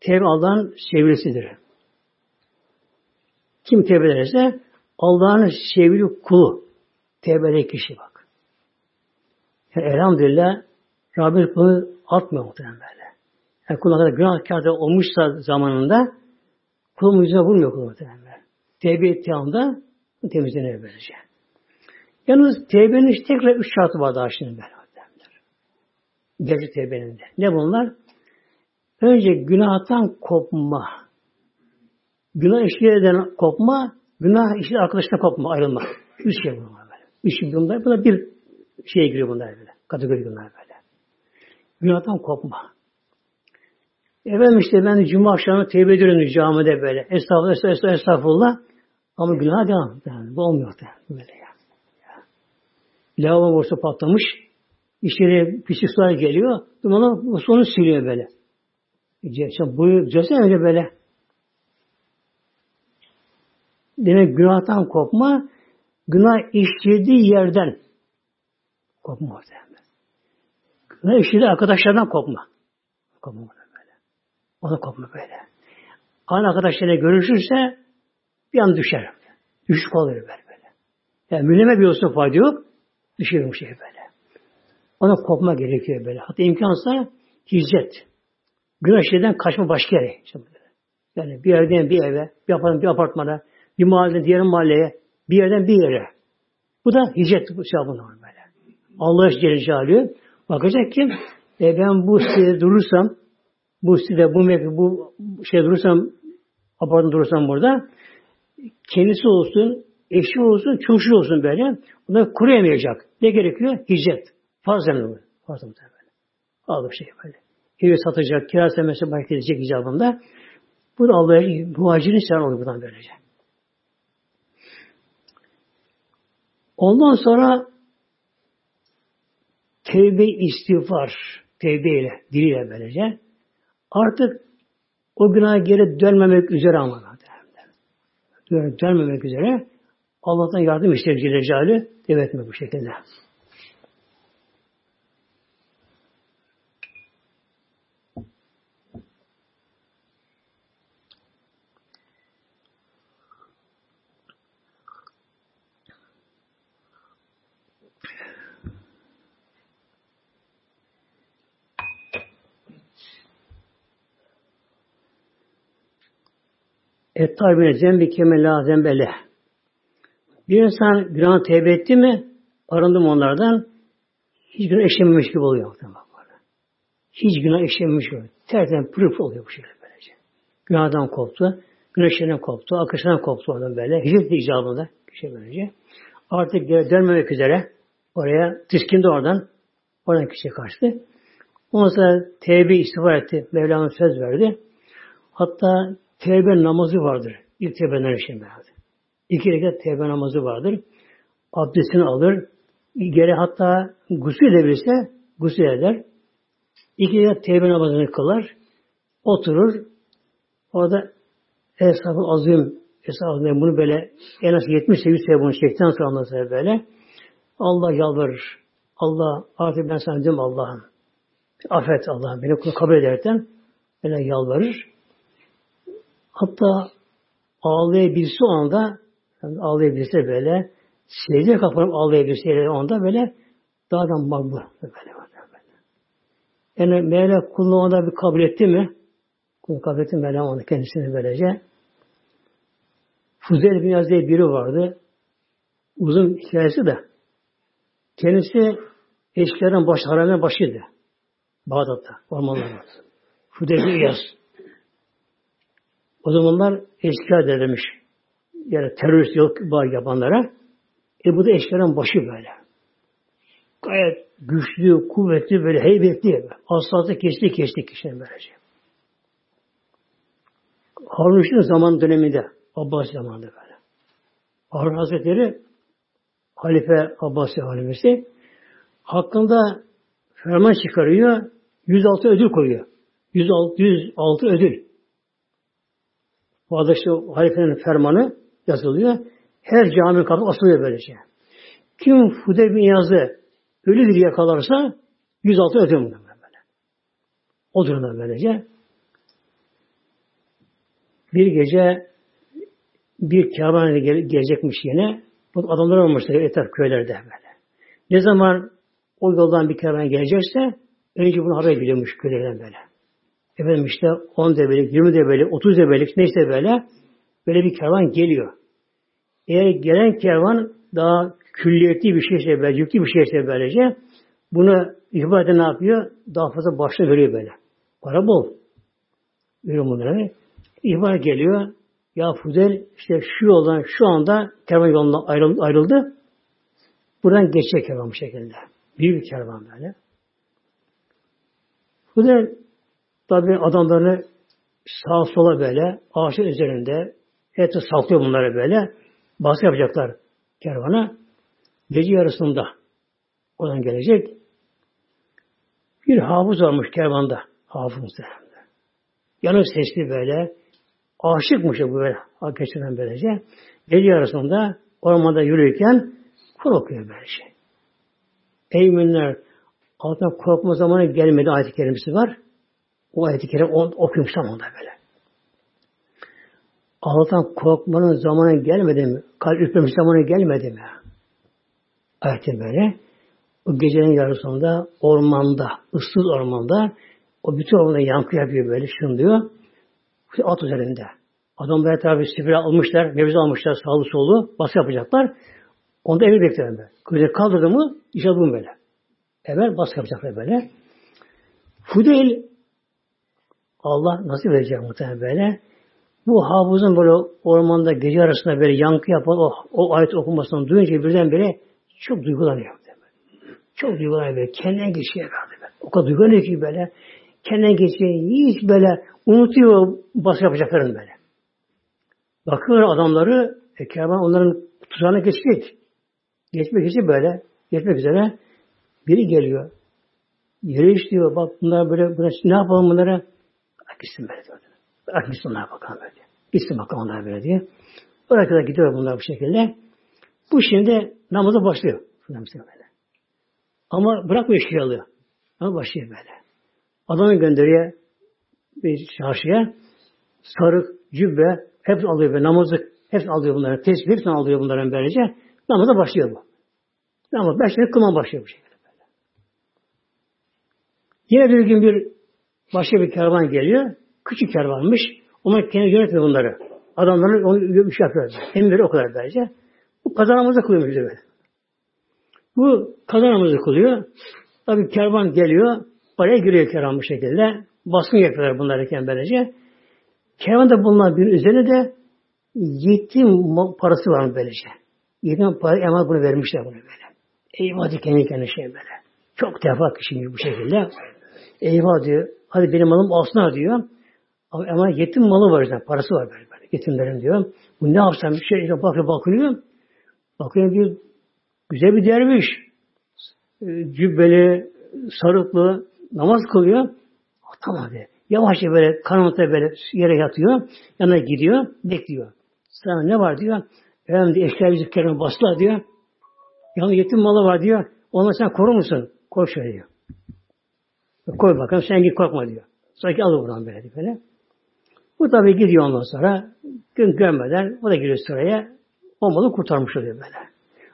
Tevbe Allah'ın sevgilisidir. Kim tevbe ederse Allah'ın sevgili kulu. Tevbe kişi bak. Yani elhamdülillah Rabbim bunu atmıyor muhtemelen böyle. Yani kuluna kadar günahkar olmuşsa zamanında kulun yüzüne vurmuyor kulun muhtemelen. Tevbe ettiği anda temizlenir böylece. Yalnız tevbenin tekrar üç şartı var daha şimdi böyle. Gerçek tevbenin de. Ne bunlar? Önce günahtan kopma. Günah işlerden kopma, günah işleri arkadaşına kopma, ayrılma. Üç şey bunlar böyle. Üç şey bunlar. Bu da bir şeye giriyor bunlar böyle. Kategori bunlar böyle. Günahtan kopma. Efendim işte ben cuma akşamı tevbe ediyorum camide böyle. Estağfurullah, estağfurullah, estağfurullah. Ama günah devam. Yani, bu olmuyor da böyle ya. ya. Lavabo borsa patlamış. İçeri pislik sular geliyor. Dumanı sonu siliyor böyle. Bu cesene öyle böyle. Demek günahtan kopma, günah işlediği yerden kopma orada. Günah işlediği arkadaşlardan kopma. Kopma böyle. O da kopma böyle. Aynı arkadaşlarıyla görüşürse bir an düşer. Düşük olur böyle böyle. Yani müleme bir olsun fayda yok. Düşüyor bu şey böyle. Ona kopma gerekiyor böyle. Hatta imkansa hicret. Günah şeyden kaçma başka yere. Yani bir yerden bir eve, bir apartmana, bir apartmana, bir mahalleden diğer mahalleye, bir yerden bir yere. Bu da hicret bu şey bunlar. Allah Celle Celaluhu bakacak ki e ben bu sitede durursam bu sitede bu bu şey durursam apartmanda durursam burada kendisi olsun, eşi olsun, çocuğu olsun böyle. Bunlar kuruyamayacak. Ne gerekiyor? Hicret. Farz emri Farz emri böyle. Aldı şey böyle. Evi satacak, kira semesi bahis edecek icabında. Bu da Allah'a muhacirin selam olur buradan böylece. Ondan sonra tevbe istiğfar, tevbe ile, diliyle böylece. Artık o günaha geri dönmemek üzere ama dönmemek üzere Allah'tan yardım ister Celle Celaluhu mi bu şekilde. Ettâbine zembi keme la zembele. Bir insan günah tevbe etti mi, arındım onlardan, hiç günah işlememiş gibi oluyor. Hiç günah işlememiş gibi. Terten pırıp oluyor bu şekilde böylece. Günahdan koptu, güneşlerden koptu, akışından koptu oradan böyle. Hicret icabında şey böylece. Artık dönmemek üzere oraya tiskindi oradan. Oradan kişi kaçtı. Ondan sonra tevbe istiğfar etti. Mevlana söz verdi. Hatta tevbe namazı vardır. İlk tevbe için vardır. İki rekat tevbe namazı vardır. Abdestini alır. Geri hatta gusül edebilirse gusül eder. İki rekat tevbe namazını kılar. Oturur. Orada Eshab-ı Azim Eshab-ı bunu böyle en az 70 100 sefer bunu çekten sonra anlatır böyle. Allah yalvarır. Allah artık ben sana Allah'ım. Affet Allah'ım. Beni kabul ederken böyle yalvarır. Hatta ağlayabilse o anda yani ağlayabilse böyle secdeye kapanıp ağlayabilse o anda böyle daha da makbul böyle, böyle. Yani Mevla kulluğuna bir kabul etti mi? Kul kabul etti Mevla onu kendisini böylece. Fuzeyl bin Yaz biri vardı. Uzun hikayesi de. Kendisi eşkilerin baş, haramenin başıydı. Bağdat'ta, ormanlarda. Fuzeyl bin Yaz. O zamanlar eşkıya demiş. Yani terörist yok var yapanlara. E bu da eşkıyanın başı böyle. Gayet güçlü, kuvvetli, böyle heybetli. Aslatı kesti kesti kişinin böylece. Harun zaman döneminde, Abbas zamanında böyle. Harun Hazretleri Halife Abbasi halifesi hakkında ferman çıkarıyor, 106 ödül koyuyor. 106, 106 ödül. Arada işte halifenin fermanı yazılıyor. Her cami kapı asılıyor böylece. Kim Fude bin Yaz'ı ölü yakalarsa 106 ödül böyle. O durumda böylece. Bir gece bir kervan gelecekmiş yine. Bu adamlar olmuşlar etraf köylerde böyle. Ne zaman o yoldan bir kervan gelecekse önce bunu haber biliyormuş köylerden böyle. Efendim işte 10 develik, 20 develik, 30 develik neyse böyle böyle bir kervan geliyor. Eğer gelen kervan daha külliyetli bir şeyse, böyle, yüklü bir şeyse böylece bunu ihbar ne yapıyor? Daha fazla başta veriyor böyle. Para bol. Veriyor bunları. İhbar geliyor. Ya Fudel işte şu yoldan şu anda kervan yolundan ayrıldı. ayrıldı. Buradan geçecek kervan bu şekilde. Büyük bir kervan böyle. Fudel tabi adamlarını sağa sola böyle ağaçın üzerinde eti saklıyor bunları böyle. Baskı yapacaklar kervana. Gece yarısında oradan gelecek. Bir hafız varmış kervanda. Hafız muhtemelen. Yanık sesli böyle. Aşıkmış bu böyle. Geçen böylece. Gece yarısında ormanda yürürken Kur okuyor böyle şey. Ey müminler altından korkma zamanı gelmedi ayet-i kerimesi var. O ayet-i kerim tam onda böyle. Allah'tan korkmanın zamanı gelmedi mi? Kalp ürpermiş zamanı gelmedi mi? Ayette böyle. O gecenin yarısında ormanda, ıssız ormanda o bütün ormanda yankı yapıyor böyle şınlıyor. At üzerinde. Adamlar tabi sifir almışlar, mevzi almışlar sağlı solu, baskı yapacaklar. Onda emir bekliyorum ben. Kılıcı kaldırdı mı, işe bulun böyle. Evvel baskı yapacaklar böyle. Fudeyl Allah nasıl verecek muhtemelen böyle. Bu hafızın böyle ormanda gece arasında böyle yankı yapan o, o ayet okumasını duyunca birdenbire çok duygulanıyor. Çok duygulanıyor böyle. Kendine geçiyor böyle. O kadar duygulanıyor ki böyle. Kendine geçiyor. Hiç böyle unutuyor baskı yapacaklarını böyle. Bakıyor adamları e, kervan onların tuzağına geçecek. Geçmek için böyle geçmek üzere biri geliyor. Yere işliyor. Bak bunlar böyle, böyle ne yapalım bunlara? Gitsin böyle diyor. Bırak gitsin onlara bakalım böyle. Gitsin bakalım onlar böyle diye. Oraya kadar gidiyor bunlar bu şekilde. Bu şimdi namaza başlıyor. Böyle. Ama bırakmıyor alıyor. Ama başlıyor böyle. Adamı gönderiyor bir çarşıya. Sarık, cübbe, hepsi alıyor böyle. Namazlık, hepsi alıyor bunları. Tesbih, hepsini alıyor bunların böylece. Namaza başlıyor bu. Namaz beş dakika kılma başlıyor bu şekilde. Böyle. Yine bir gün bir başka bir kervan geliyor. Küçük kervanmış. Onlar kendi yönetmiyor bunları. Adamların onu şey yapıyor. Emirleri o kadar böylece. Bu kaza namazı kılıyor bize. Bu kaza namazı kılıyor. Tabi kervan geliyor. Oraya giriyor kervan bu şekilde. Baskın yapıyorlar bunlarken böylece. Kervanda bulunan bir üzerine de yetim parası var böylece. Yetim para emanet bunu vermişler bunu böyle. Eyvah diyor kendi kendine şey böyle. Çok defa kişi bu şekilde. Eyvah diyor. Hadi benim malım alsınlar diyor. Ama, yetim malı var zaten. Parası var böyle. böyle. Yetimlerin diyor. Bu ne yapsam bir şey bakıyor bakıyor. Bakıyor bir güzel bir derviş. E, cübbeli, sarıklı namaz kılıyor. Tamam diyor. Yavaşça böyle karanlıkta böyle yere yatıyor. Yanına gidiyor. Bekliyor. Sana ne var diyor. Efendim diyor, bizi kerime bastılar diyor. Yanında yetim malı var diyor. Ondan sen koru musun? Şöyle diyor. Koy bakalım sen git korkma diyor. Sanki alır buradan böyle. Böyle. Bu tabi gidiyor ondan sonra. Gün görmeden o da giriyor sıraya. O malı kurtarmış oluyor böyle.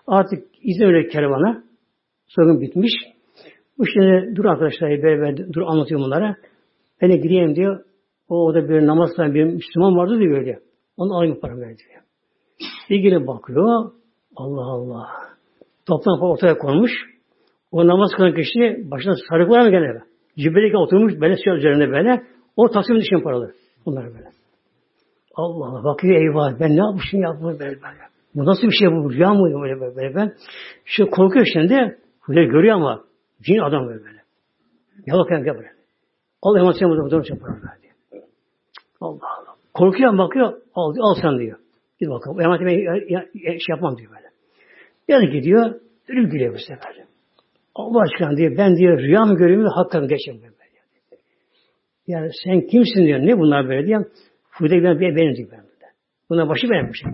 Artık izin öyle kervana. Sorun bitmiş. Bu şimdi dur arkadaşlar beraber dur anlatıyorum bunlara. Ben de gireyim diyor. O orada bir namaz kılan bir Müslüman vardı diyor böyle. Onu alayım para ver diyor. İlgili bakıyor. Allah Allah. Toplam ortaya konmuş. O namaz kılan kişi başına sarık var mı gene? Cübbedeki oturmuş böyle şey üzerinde böyle. O taksim için paralı. Bunlar böyle. Allah Allah bakıyor eyvah ben ne yapmışım ya bunu böyle böyle. Bu nasıl bir şey bu? Rüya mı böyle böyle, böyle ben? Şu korkuyor şimdi. Böyle görüyor ama cin adam böyle böyle. Ya bakayım gel buraya. Al hemen sen burada bunu para ver diyor. Allah Allah. Korkuyor bakıyor. Al, al sen diyor. Git bakalım. Emanetime şey yapmam diyor böyle. Yani gidiyor. Ölüm gülüyor bu sefer. Allah aşkına diyor. Ben diyor rüya mı görüyorum hakikaten geçeyim böyle. Yani sen kimsin diyor. Ne bunlar böyle diyor. Fudayl ben benim diyor. Ben Bunlar başı benim şey.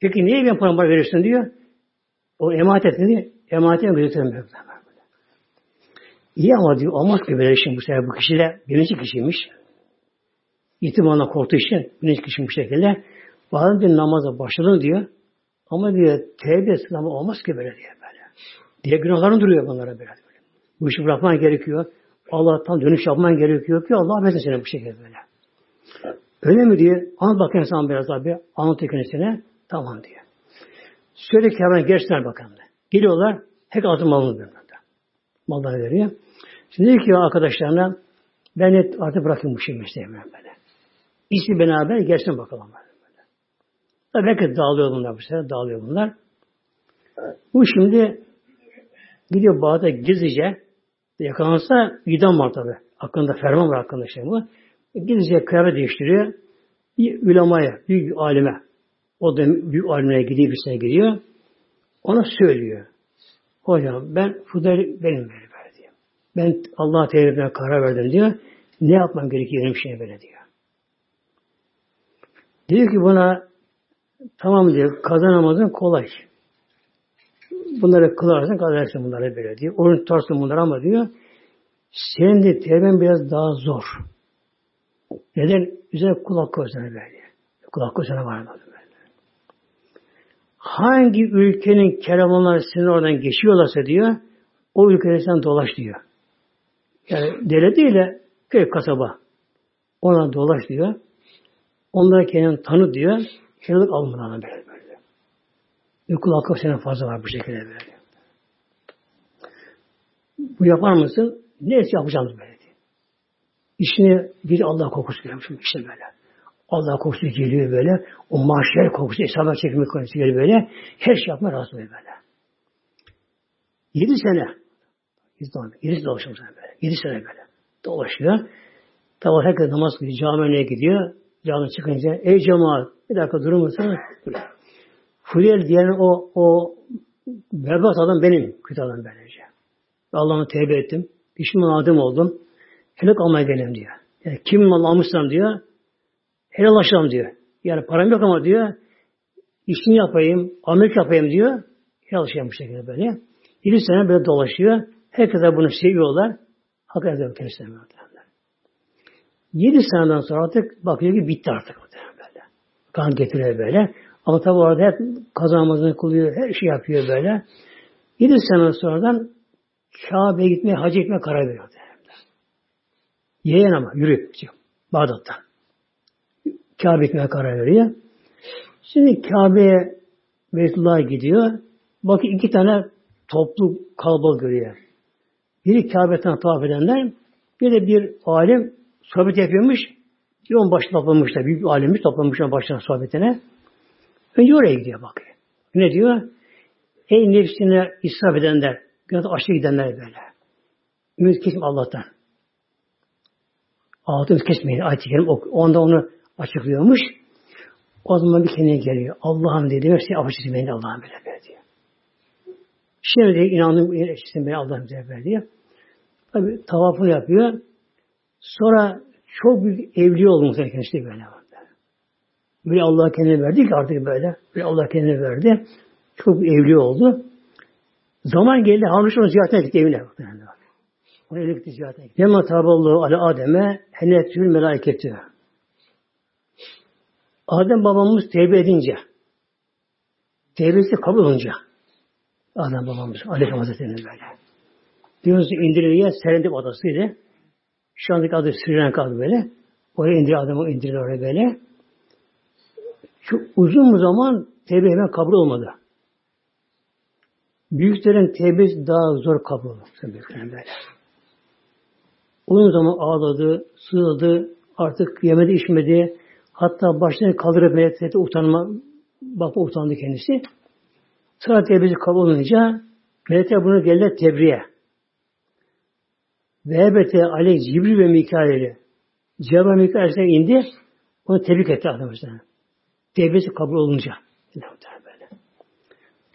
Peki niye ben paramı veriyorsun diyor. O emanet ettin diyor. Emanete götürüyorum ben. İyi ama diyor olmaz ki böyle şimdi bu sefer bu kişiyle birinci kişiymiş. İtibarına korktuğu için birinci kişi bu şekilde. Bazen bir namaza başladın diyor. Ama diyor tevbe sınavı olmaz ki böyle diye Diye günahların duruyor bunlara böyle. Bu işi bırakman gerekiyor. Allah'tan dönüş yapman gerekiyor ki Allah affetsin seni bu şekilde böyle. Öyle mi diye anlat bakayım sana biraz abi. Anlat kendisine. Tamam diyor. Söyle ki hemen geçsinler bakalım. Geliyorlar. Hek altın malını veriyor. Malları veriyor. Şimdi diyor ki arkadaşlarına ben et artık bırakayım bu şeyi istemiyorum böyle. İsmi beraber gelsin bakalım. Böyle. Belki dağılıyor bunlar bu sefer. Dağılıyor bunlar. Bu şimdi gidiyor Bağdat'a gizlice yakalansa idam var tabi. Hakkında ferman var hakkında şey bu. Gizlice kıyafet değiştiriyor. Bir ulemaya, büyük alime o da büyük alimlere gidiyor, birisine gidiyor. Ona söylüyor. Hocam ben Fudayl benim böyle böyle diyor. Ben Allah Teala'ya karar verdim diyor. Ne yapmam gerekiyor benim şey böyle diyor. Diyor ki buna tamam diyor kazanamazsın kolay. Bunları kılarsın kazanırsın bunları böyle diyor. Oruç tutarsın bunları ama diyor senin de tevben biraz daha zor. Neden? Üzerine kulak koysana böyle. Kulak koysana var mı? Hangi ülkenin kervanları sizin oradan geçiyorlarsa diyor, o ülkede sen dolaş diyor. Yani devlet değil de köy kasaba. Ona dolaş diyor. Onlara kendini tanı diyor. Helallik almadan böyle böyle. Ülkül hakkı senin fazla var bu şekilde böyle. Bu yapar mısın? Ne yapacağım böyle diyor. İşini bir Allah kokusu görmüşüm işte böyle. Allah kokusu geliyor böyle. O mahşer kokusu, hesaba çekme kokusu geliyor böyle. Her şey yapma razı oluyor böyle. Yedi sene. Yedi sene dolaşıyor böyle. Yedi sene böyle. Dolaşıyor. Tabi herkes namaz kılıyor. Camiye gidiyor. Cami çıkınca ey cemaat bir dakika durur musun? Fulyer diyen o, o berbat adam benim. Kötü adam böylece. Allah'ımı tevbe ettim. Pişman adım oldum. Helak almaya gelin diyor. Yani kim mal almışsam diyor helallaşalım diyor. Yani param yok ama diyor işini yapayım, amel yapayım diyor. Helallaşalım bu şekilde böyle. Yedi sene böyle dolaşıyor. Herkese bunu seviyorlar. Hak ediyor kendisine böyle. Yedi seneden sonra artık bakıyor ki bitti artık böyle. Kan getiriyor böyle. Ama tabi orada hep kazanmasını kılıyor, her şey yapıyor böyle. Yedi sene sonradan Kabe'ye gitmeye, hacı gitmeye karar veriyor. Yeğen ama yürü. Bağdat'tan. Kabe gitmeye karar veriyor. Şimdi Kabe'ye Beytullah'a gidiyor. Bakın iki tane toplu kalabalık görüyor. Biri Kabe'den tavaf edenler, bir de bir alim sohbet yapıyormuş. Bir on başına toplamışlar. Büyük bir alimmiş toplamışlar başına sohbetine. Önce oraya gidiyor bakıyor. Ne diyor? Ey nefsine israf edenler, günah aşırı gidenler böyle. Ümit kesme Allah'tan. Allah'tan kesmeyin. Ayet-i Kerim onda onu açıklıyormuş. O zaman bir kendine geliyor. Allah'ım dedi. Demek ki affetsin beni Allah'ım böyle böyle diyor. Şimdi de inandım eşitsin beni Allah'ım böyle böyle diyor. Tabi tavafını yapıyor. Sonra çok büyük evli muhtemelen kendisi böyle. Böyle Allah kendine verdi ki artık böyle. Böyle Allah kendine verdi. Çok evli oldu. Zaman geldi Harun onu ziyaretine gitti evine. Onu evine gitti ziyaretine gitti. Yema taballahu ala Adem'e henetül meleketi. Adem babamız tevbe edince, tevbesi kabul olunca, Adem babamız, Aleyhisselam Hazretleri böyle. Yunus indiriliye Serendip adasıydı. Şu andaki adı Sri Lanka adı böyle. Oraya indiriyor adamı indiriyor oraya böyle. Şu uzun zaman tevbe hemen kabul olmadı. Büyüklerin tevbesi daha zor kabul oldu. Böyle. Uzun zaman ağladı, sığladı, artık yemedi, içmedi. Hatta başını kaldırıp meleklete utanma, bakma utandı kendisi. Sonra tevbesi kabul olunca melekler bunu geldiler tebriğe. Ve elbette aleyh Cibril ve Mikail'i Cebrail Mikail indi. Onu tebrik etti adamımızdan. Tevbesi kabul olunca. Böyle.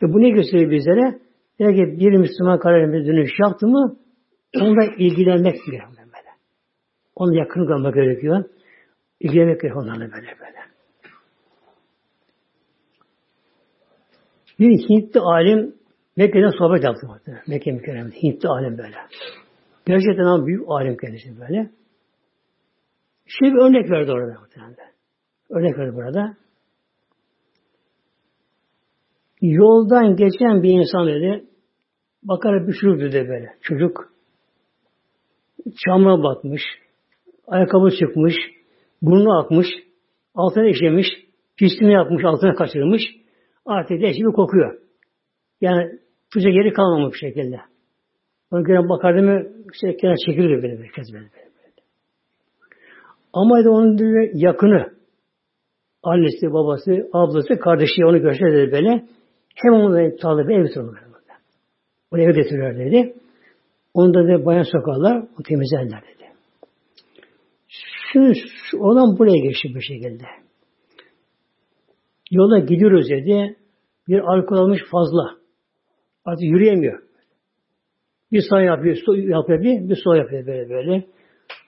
Ve bu ne gösteriyor bizlere? Ki bir Müslüman kararına dönüş yaptı mı onunla ilgilenmek gerekiyor. Böyle. Onunla yakın kalmak gerekiyor. İlgilenmek gerekiyor onlarla böyle böyle. Bir Hintli alim Mekke'den sohbet yaptı. Mekke mükerremde. Hintli alim böyle. Gerçekten ama büyük alim kendisi böyle. Şey bir örnek verdi orada. Örnek verdi burada. Yoldan geçen bir insan dedi, bakar bir çocuk dedi böyle. Çocuk çamura batmış, ayakkabı çıkmış, burnu akmış, altına işemiş, pisliğini yapmış, altına kaçırmış. Artık leş gibi kokuyor. Yani tuca geri kalmamış bir şekilde. Onu gören bakardı mı işte kenar çekilirdi böyle böyle. böyle, böyle. Ama da onun yakını annesi, babası, ablası, kardeşi onu görse dedi böyle. Hem onu da talebe ev tuturlar. Onu eve getirirler dedi. Onu da bayan sokarlar, onu temizlerler dedi. Şimdi olan buraya geçti bir şekilde. Yola gidiyoruz dedi. Bir alkol almış fazla. Artık yürüyemiyor. Bir sağ yapıyor, sol yapıyor, bir, bir sol yapıyor böyle böyle.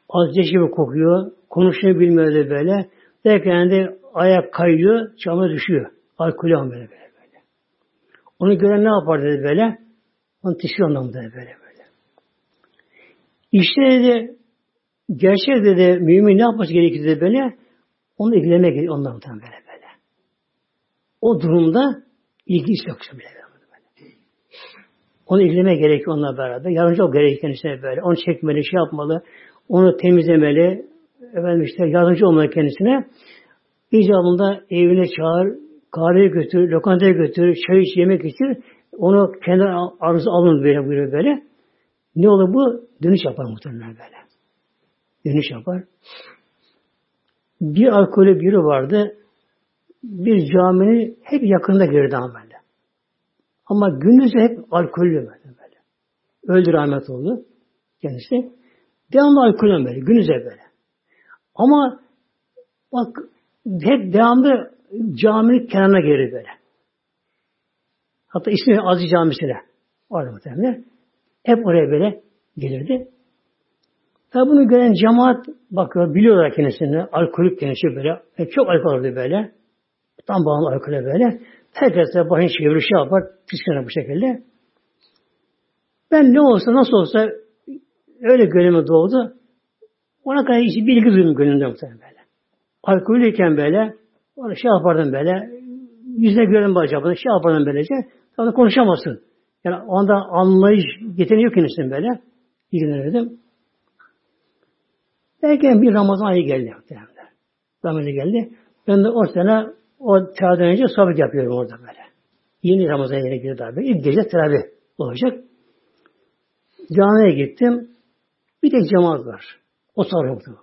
Az gibi kokuyor. Konuşmayı bilmiyor böyle. Derken de ayak kayıyor, çama düşüyor. Böyle böyle böyle. Onu gören ne yapar dedi böyle. Onu tişiyor anlamda böyle böyle. İşte dedi gerçek dedi mümin ne yapması gerekir dedi böyle. Onu ilgilenmek gerekiyor ondan böyle böyle. O durumda ilgi istiyor bile böyle. Onu ilgilemeye gerekiyor onunla beraber. Yardımcı ol gerekiyor kendisine böyle. Onu çekmeli, şey yapmalı. Onu temizlemeli. Efendim işte yardımcı olmalı kendisine. İcabında evine çağır, kahveye götür, lokantaya götür, çay iç, yemek içir. Onu kendi arzusu alın böyle buyuruyor böyle. Ne olur bu? Dönüş yapar muhtemelen böyle. Dönüş yapar. Bir alkolü biri vardı. Bir caminin hep yakında girdi böyle. Ama gündüz hep alkollü böyle. böyle. Öldü rahmet oldu kendisi. Devamlı alkollü böyle. Gündüz hep böyle. Ama bak hep devamlı caminin kenarına gelir böyle. Hatta ismi Aziz Camisi'ne orada muhtemelen. Hep oraya böyle gelirdi. Tabi bunu gören cemaat bakıyor, biliyorlar kendisini. Alkolik kendisi böyle. E, çok alkol aldı böyle. Tam bağımlı alkole böyle. Herkes de başını çevirir, şey yapar, püskürür bu şekilde. Ben ne olsa, nasıl olsa öyle gönlüme doğdu. Ona kadar hiç bilgi duydum gönlümde muhtemelen böyle. Alkolüyken böyle, onu şey yapardım böyle, yüzüne gören bacabını şey yapardım böylece. Tabii konuşamazsın. Yani anda anlayış yeteneği yok kendisinin böyle. İlgilenirdim. Derken bir Ramazan ayı geldi. Ramazan geldi. Ben de o sene o teravihden önce sohbet yapıyorum orada böyle. Yeni Ramazan yine girdi abi. İlk gece teravih olacak. Camiye gittim. Bir tek cemaat var. O sarıldı.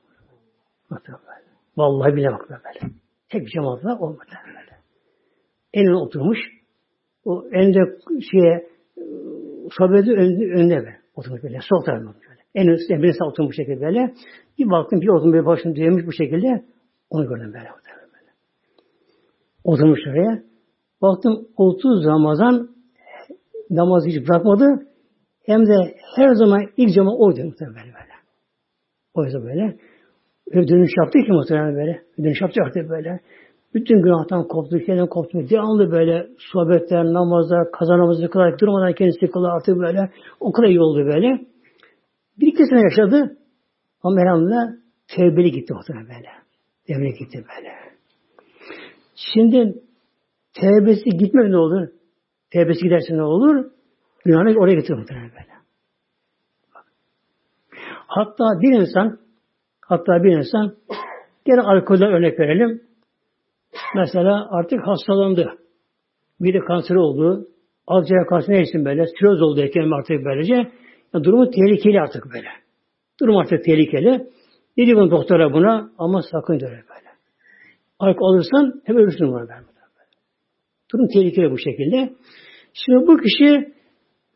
Vallahi bile bak böyle. Tek cemaat var olmadı böyle. Önüne oturmuş. O elinde şeye sohbeti önünde, önünde böyle. Oturmuş böyle. Sol tarafına böyle. En üstte birisi oturmuş şekilde böyle. Bir baktım bir oturmuş böyle başını duymuş bu şekilde. Onu gördüm böyle. Oturmuş oraya. Baktım 30 Ramazan namazı hiç bırakmadı. Hem de her zaman ilk zaman oydu muhtemelen böyle. O yüzden böyle. Öyle dönüş yaptı ki muhtemelen böyle. Dönüş yaptı artık böyle. Bütün günahtan koptu, kendinden koptu. Devamlı böyle sohbetler, namazlar, kaza namazı durmadan kendisi kılar artık böyle. O kadar iyi oldu böyle. Bir iki sene yaşadı. Ama elhamdülillah tevbeli gitti muhtemelen böyle. Tevbeli gitti böyle. Şimdi tevbesi gitmek ne olur? Tevbesi giderse ne olur? Günahını oraya getirir muhtemelen böyle. Hatta bir insan hatta bir insan gene alkolden örnek verelim. Mesela artık hastalandı. Bir de kanser oldu. Akciğer kanseri neysin böyle. Siroz oldu eklem artık böylece. Yani durumu tehlikeli artık böyle. Durum artık tehlikeli. Dedi bunu doktora buna ama sakın diyor böyle. Alkol alırsan hep ölürsün buna böyle. Durum tehlikeli bu şekilde. Şimdi bu kişi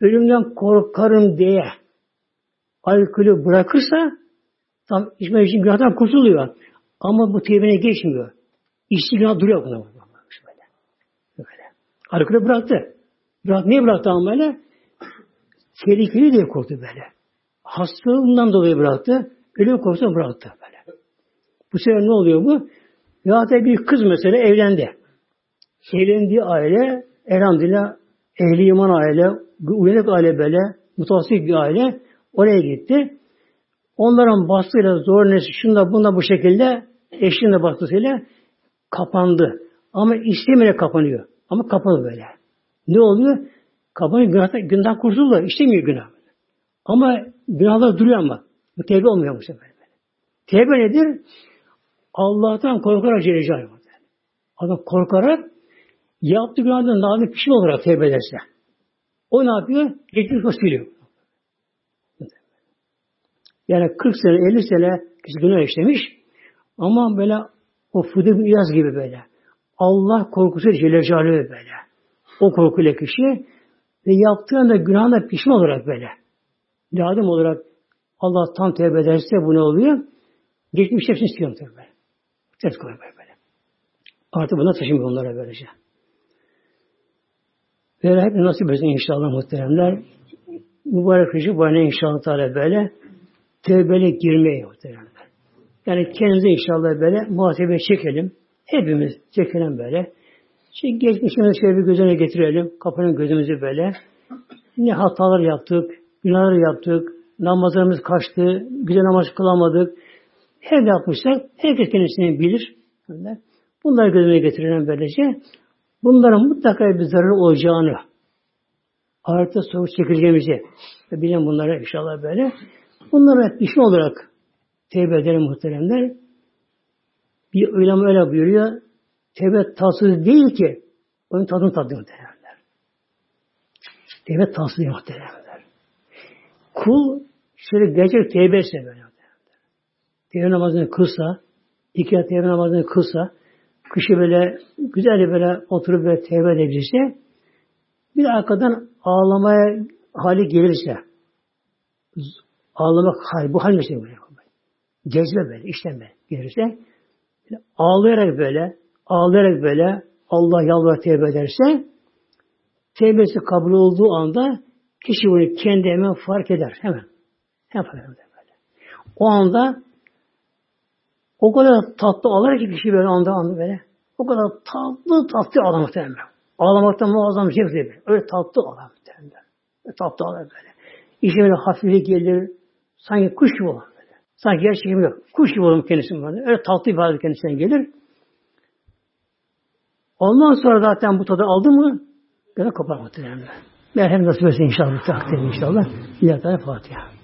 ölümden korkarım diye alkolü bırakırsa tam içme için günahdan kurtuluyor. Ama bu tevbine geçmiyor. İçti günah duruyor buna. Böyle. böyle. Alkolü bıraktı. Bırak, niye bıraktı ama böyle? Tehlikeli diye korktu böyle. Hastalığından dolayı bıraktı. Ölüm korkusunu bıraktı böyle. Bu sefer ne oluyor bu? Ya da bir kız mesela evlendi. Evlendiği aile elhamdülillah ehli iman aile, uyanık aile böyle, mutasip bir aile oraya gitti. Onların baskıyla zor nesi şunda bunda bu şekilde eşinin de baskısıyla kapandı. Ama istemeye kapanıyor. Ama kapalı böyle. Ne oluyor? Kapanıyor günahdan, günden kurtuldu. İstemiyor günah. Ama günahlar duruyor ama. Bu tevbe olmuyor bu sefer. Tevbe nedir? Allah'tan korkarak Celle Adam korkarak yaptığı günahdan nazik pişman olarak tevbe ederse. O ne yapıyor? Geçmiş o siliyor. Yani 40 sene, 50 sene kişi günah işlemiş ama böyle o bin İyaz gibi böyle. Allah korkusu Celle böyle. O korkuyla kişi ve yaptığında günahına pişman olarak böyle. Lazım olarak Allah tam tevbe ederse bu ne oluyor? Geçmiş hepsini istiyorum tevbe. Ters koyuyor böyle. Artık buna taşımıyor onlara böylece. Böyle hep nasip etsin inşallah muhteremler. Mübarek Recep ayına inşallah böyle tevbele girmeye muhteremler. Yani kendimize inşallah böyle muhasebe çekelim. Hepimiz çekelim böyle. Şimdi geçmişimizi şöyle bir gözüne getirelim. Kapının gözümüzü böyle. Ne hatalar yaptık, günahlar yaptık, namazlarımız kaçtı, güzel namaz kılamadık. Her ne yapmışsak herkes kendisini bilir. Bunları gözüne getirelim böylece. Bunların mutlaka bir zararı olacağını, ahirette soru çekileceğimizi bilen bunlara inşallah böyle. Bunlara pişman olarak tevbe edelim muhteremler. Bir ulema öyle buyuruyor. Tevbe tatsız değil ki. Onun tadını tadı muhteremler. Tevbe tatsız değil muhteremler. Kul şöyle gerçek tevbe etse böyle. Tevbe namazını kılsa, iki tevbe namazını kılsa, kışı böyle güzel böyle oturup böyle tevbe edebilirse bir arkadan ağlamaya hali gelirse ağlamak hali, bu mesela böyle. Cezbe böyle, işlem böyle gelirse ağlayarak böyle ağlayarak böyle Allah yalvar tevbe ederse tevbesi kabul olduğu anda kişi bunu kendi hemen fark eder. Hemen. Hemen fark eder böyle. O anda o kadar tatlı ağlar ki kişi böyle anda anda böyle. O kadar tatlı tatlı ağlar muhtemelen. Ağlamaktan muazzam şey değil. Öyle tatlı muhtemelen. Öyle tatlı ağlar böyle. İşe böyle hafiflik gelir. Sanki kuş gibi olur böyle. Sanki yer çekimi yok. Kuş gibi olur kendisi böyle. Öyle tatlı ifade kendisinden gelir. Ondan sonra zaten bu tadı aldı mı gene kopar muhtemelen. Merhem nasip etsin inşallah. Takdir inşallah. İlahi Fatiha.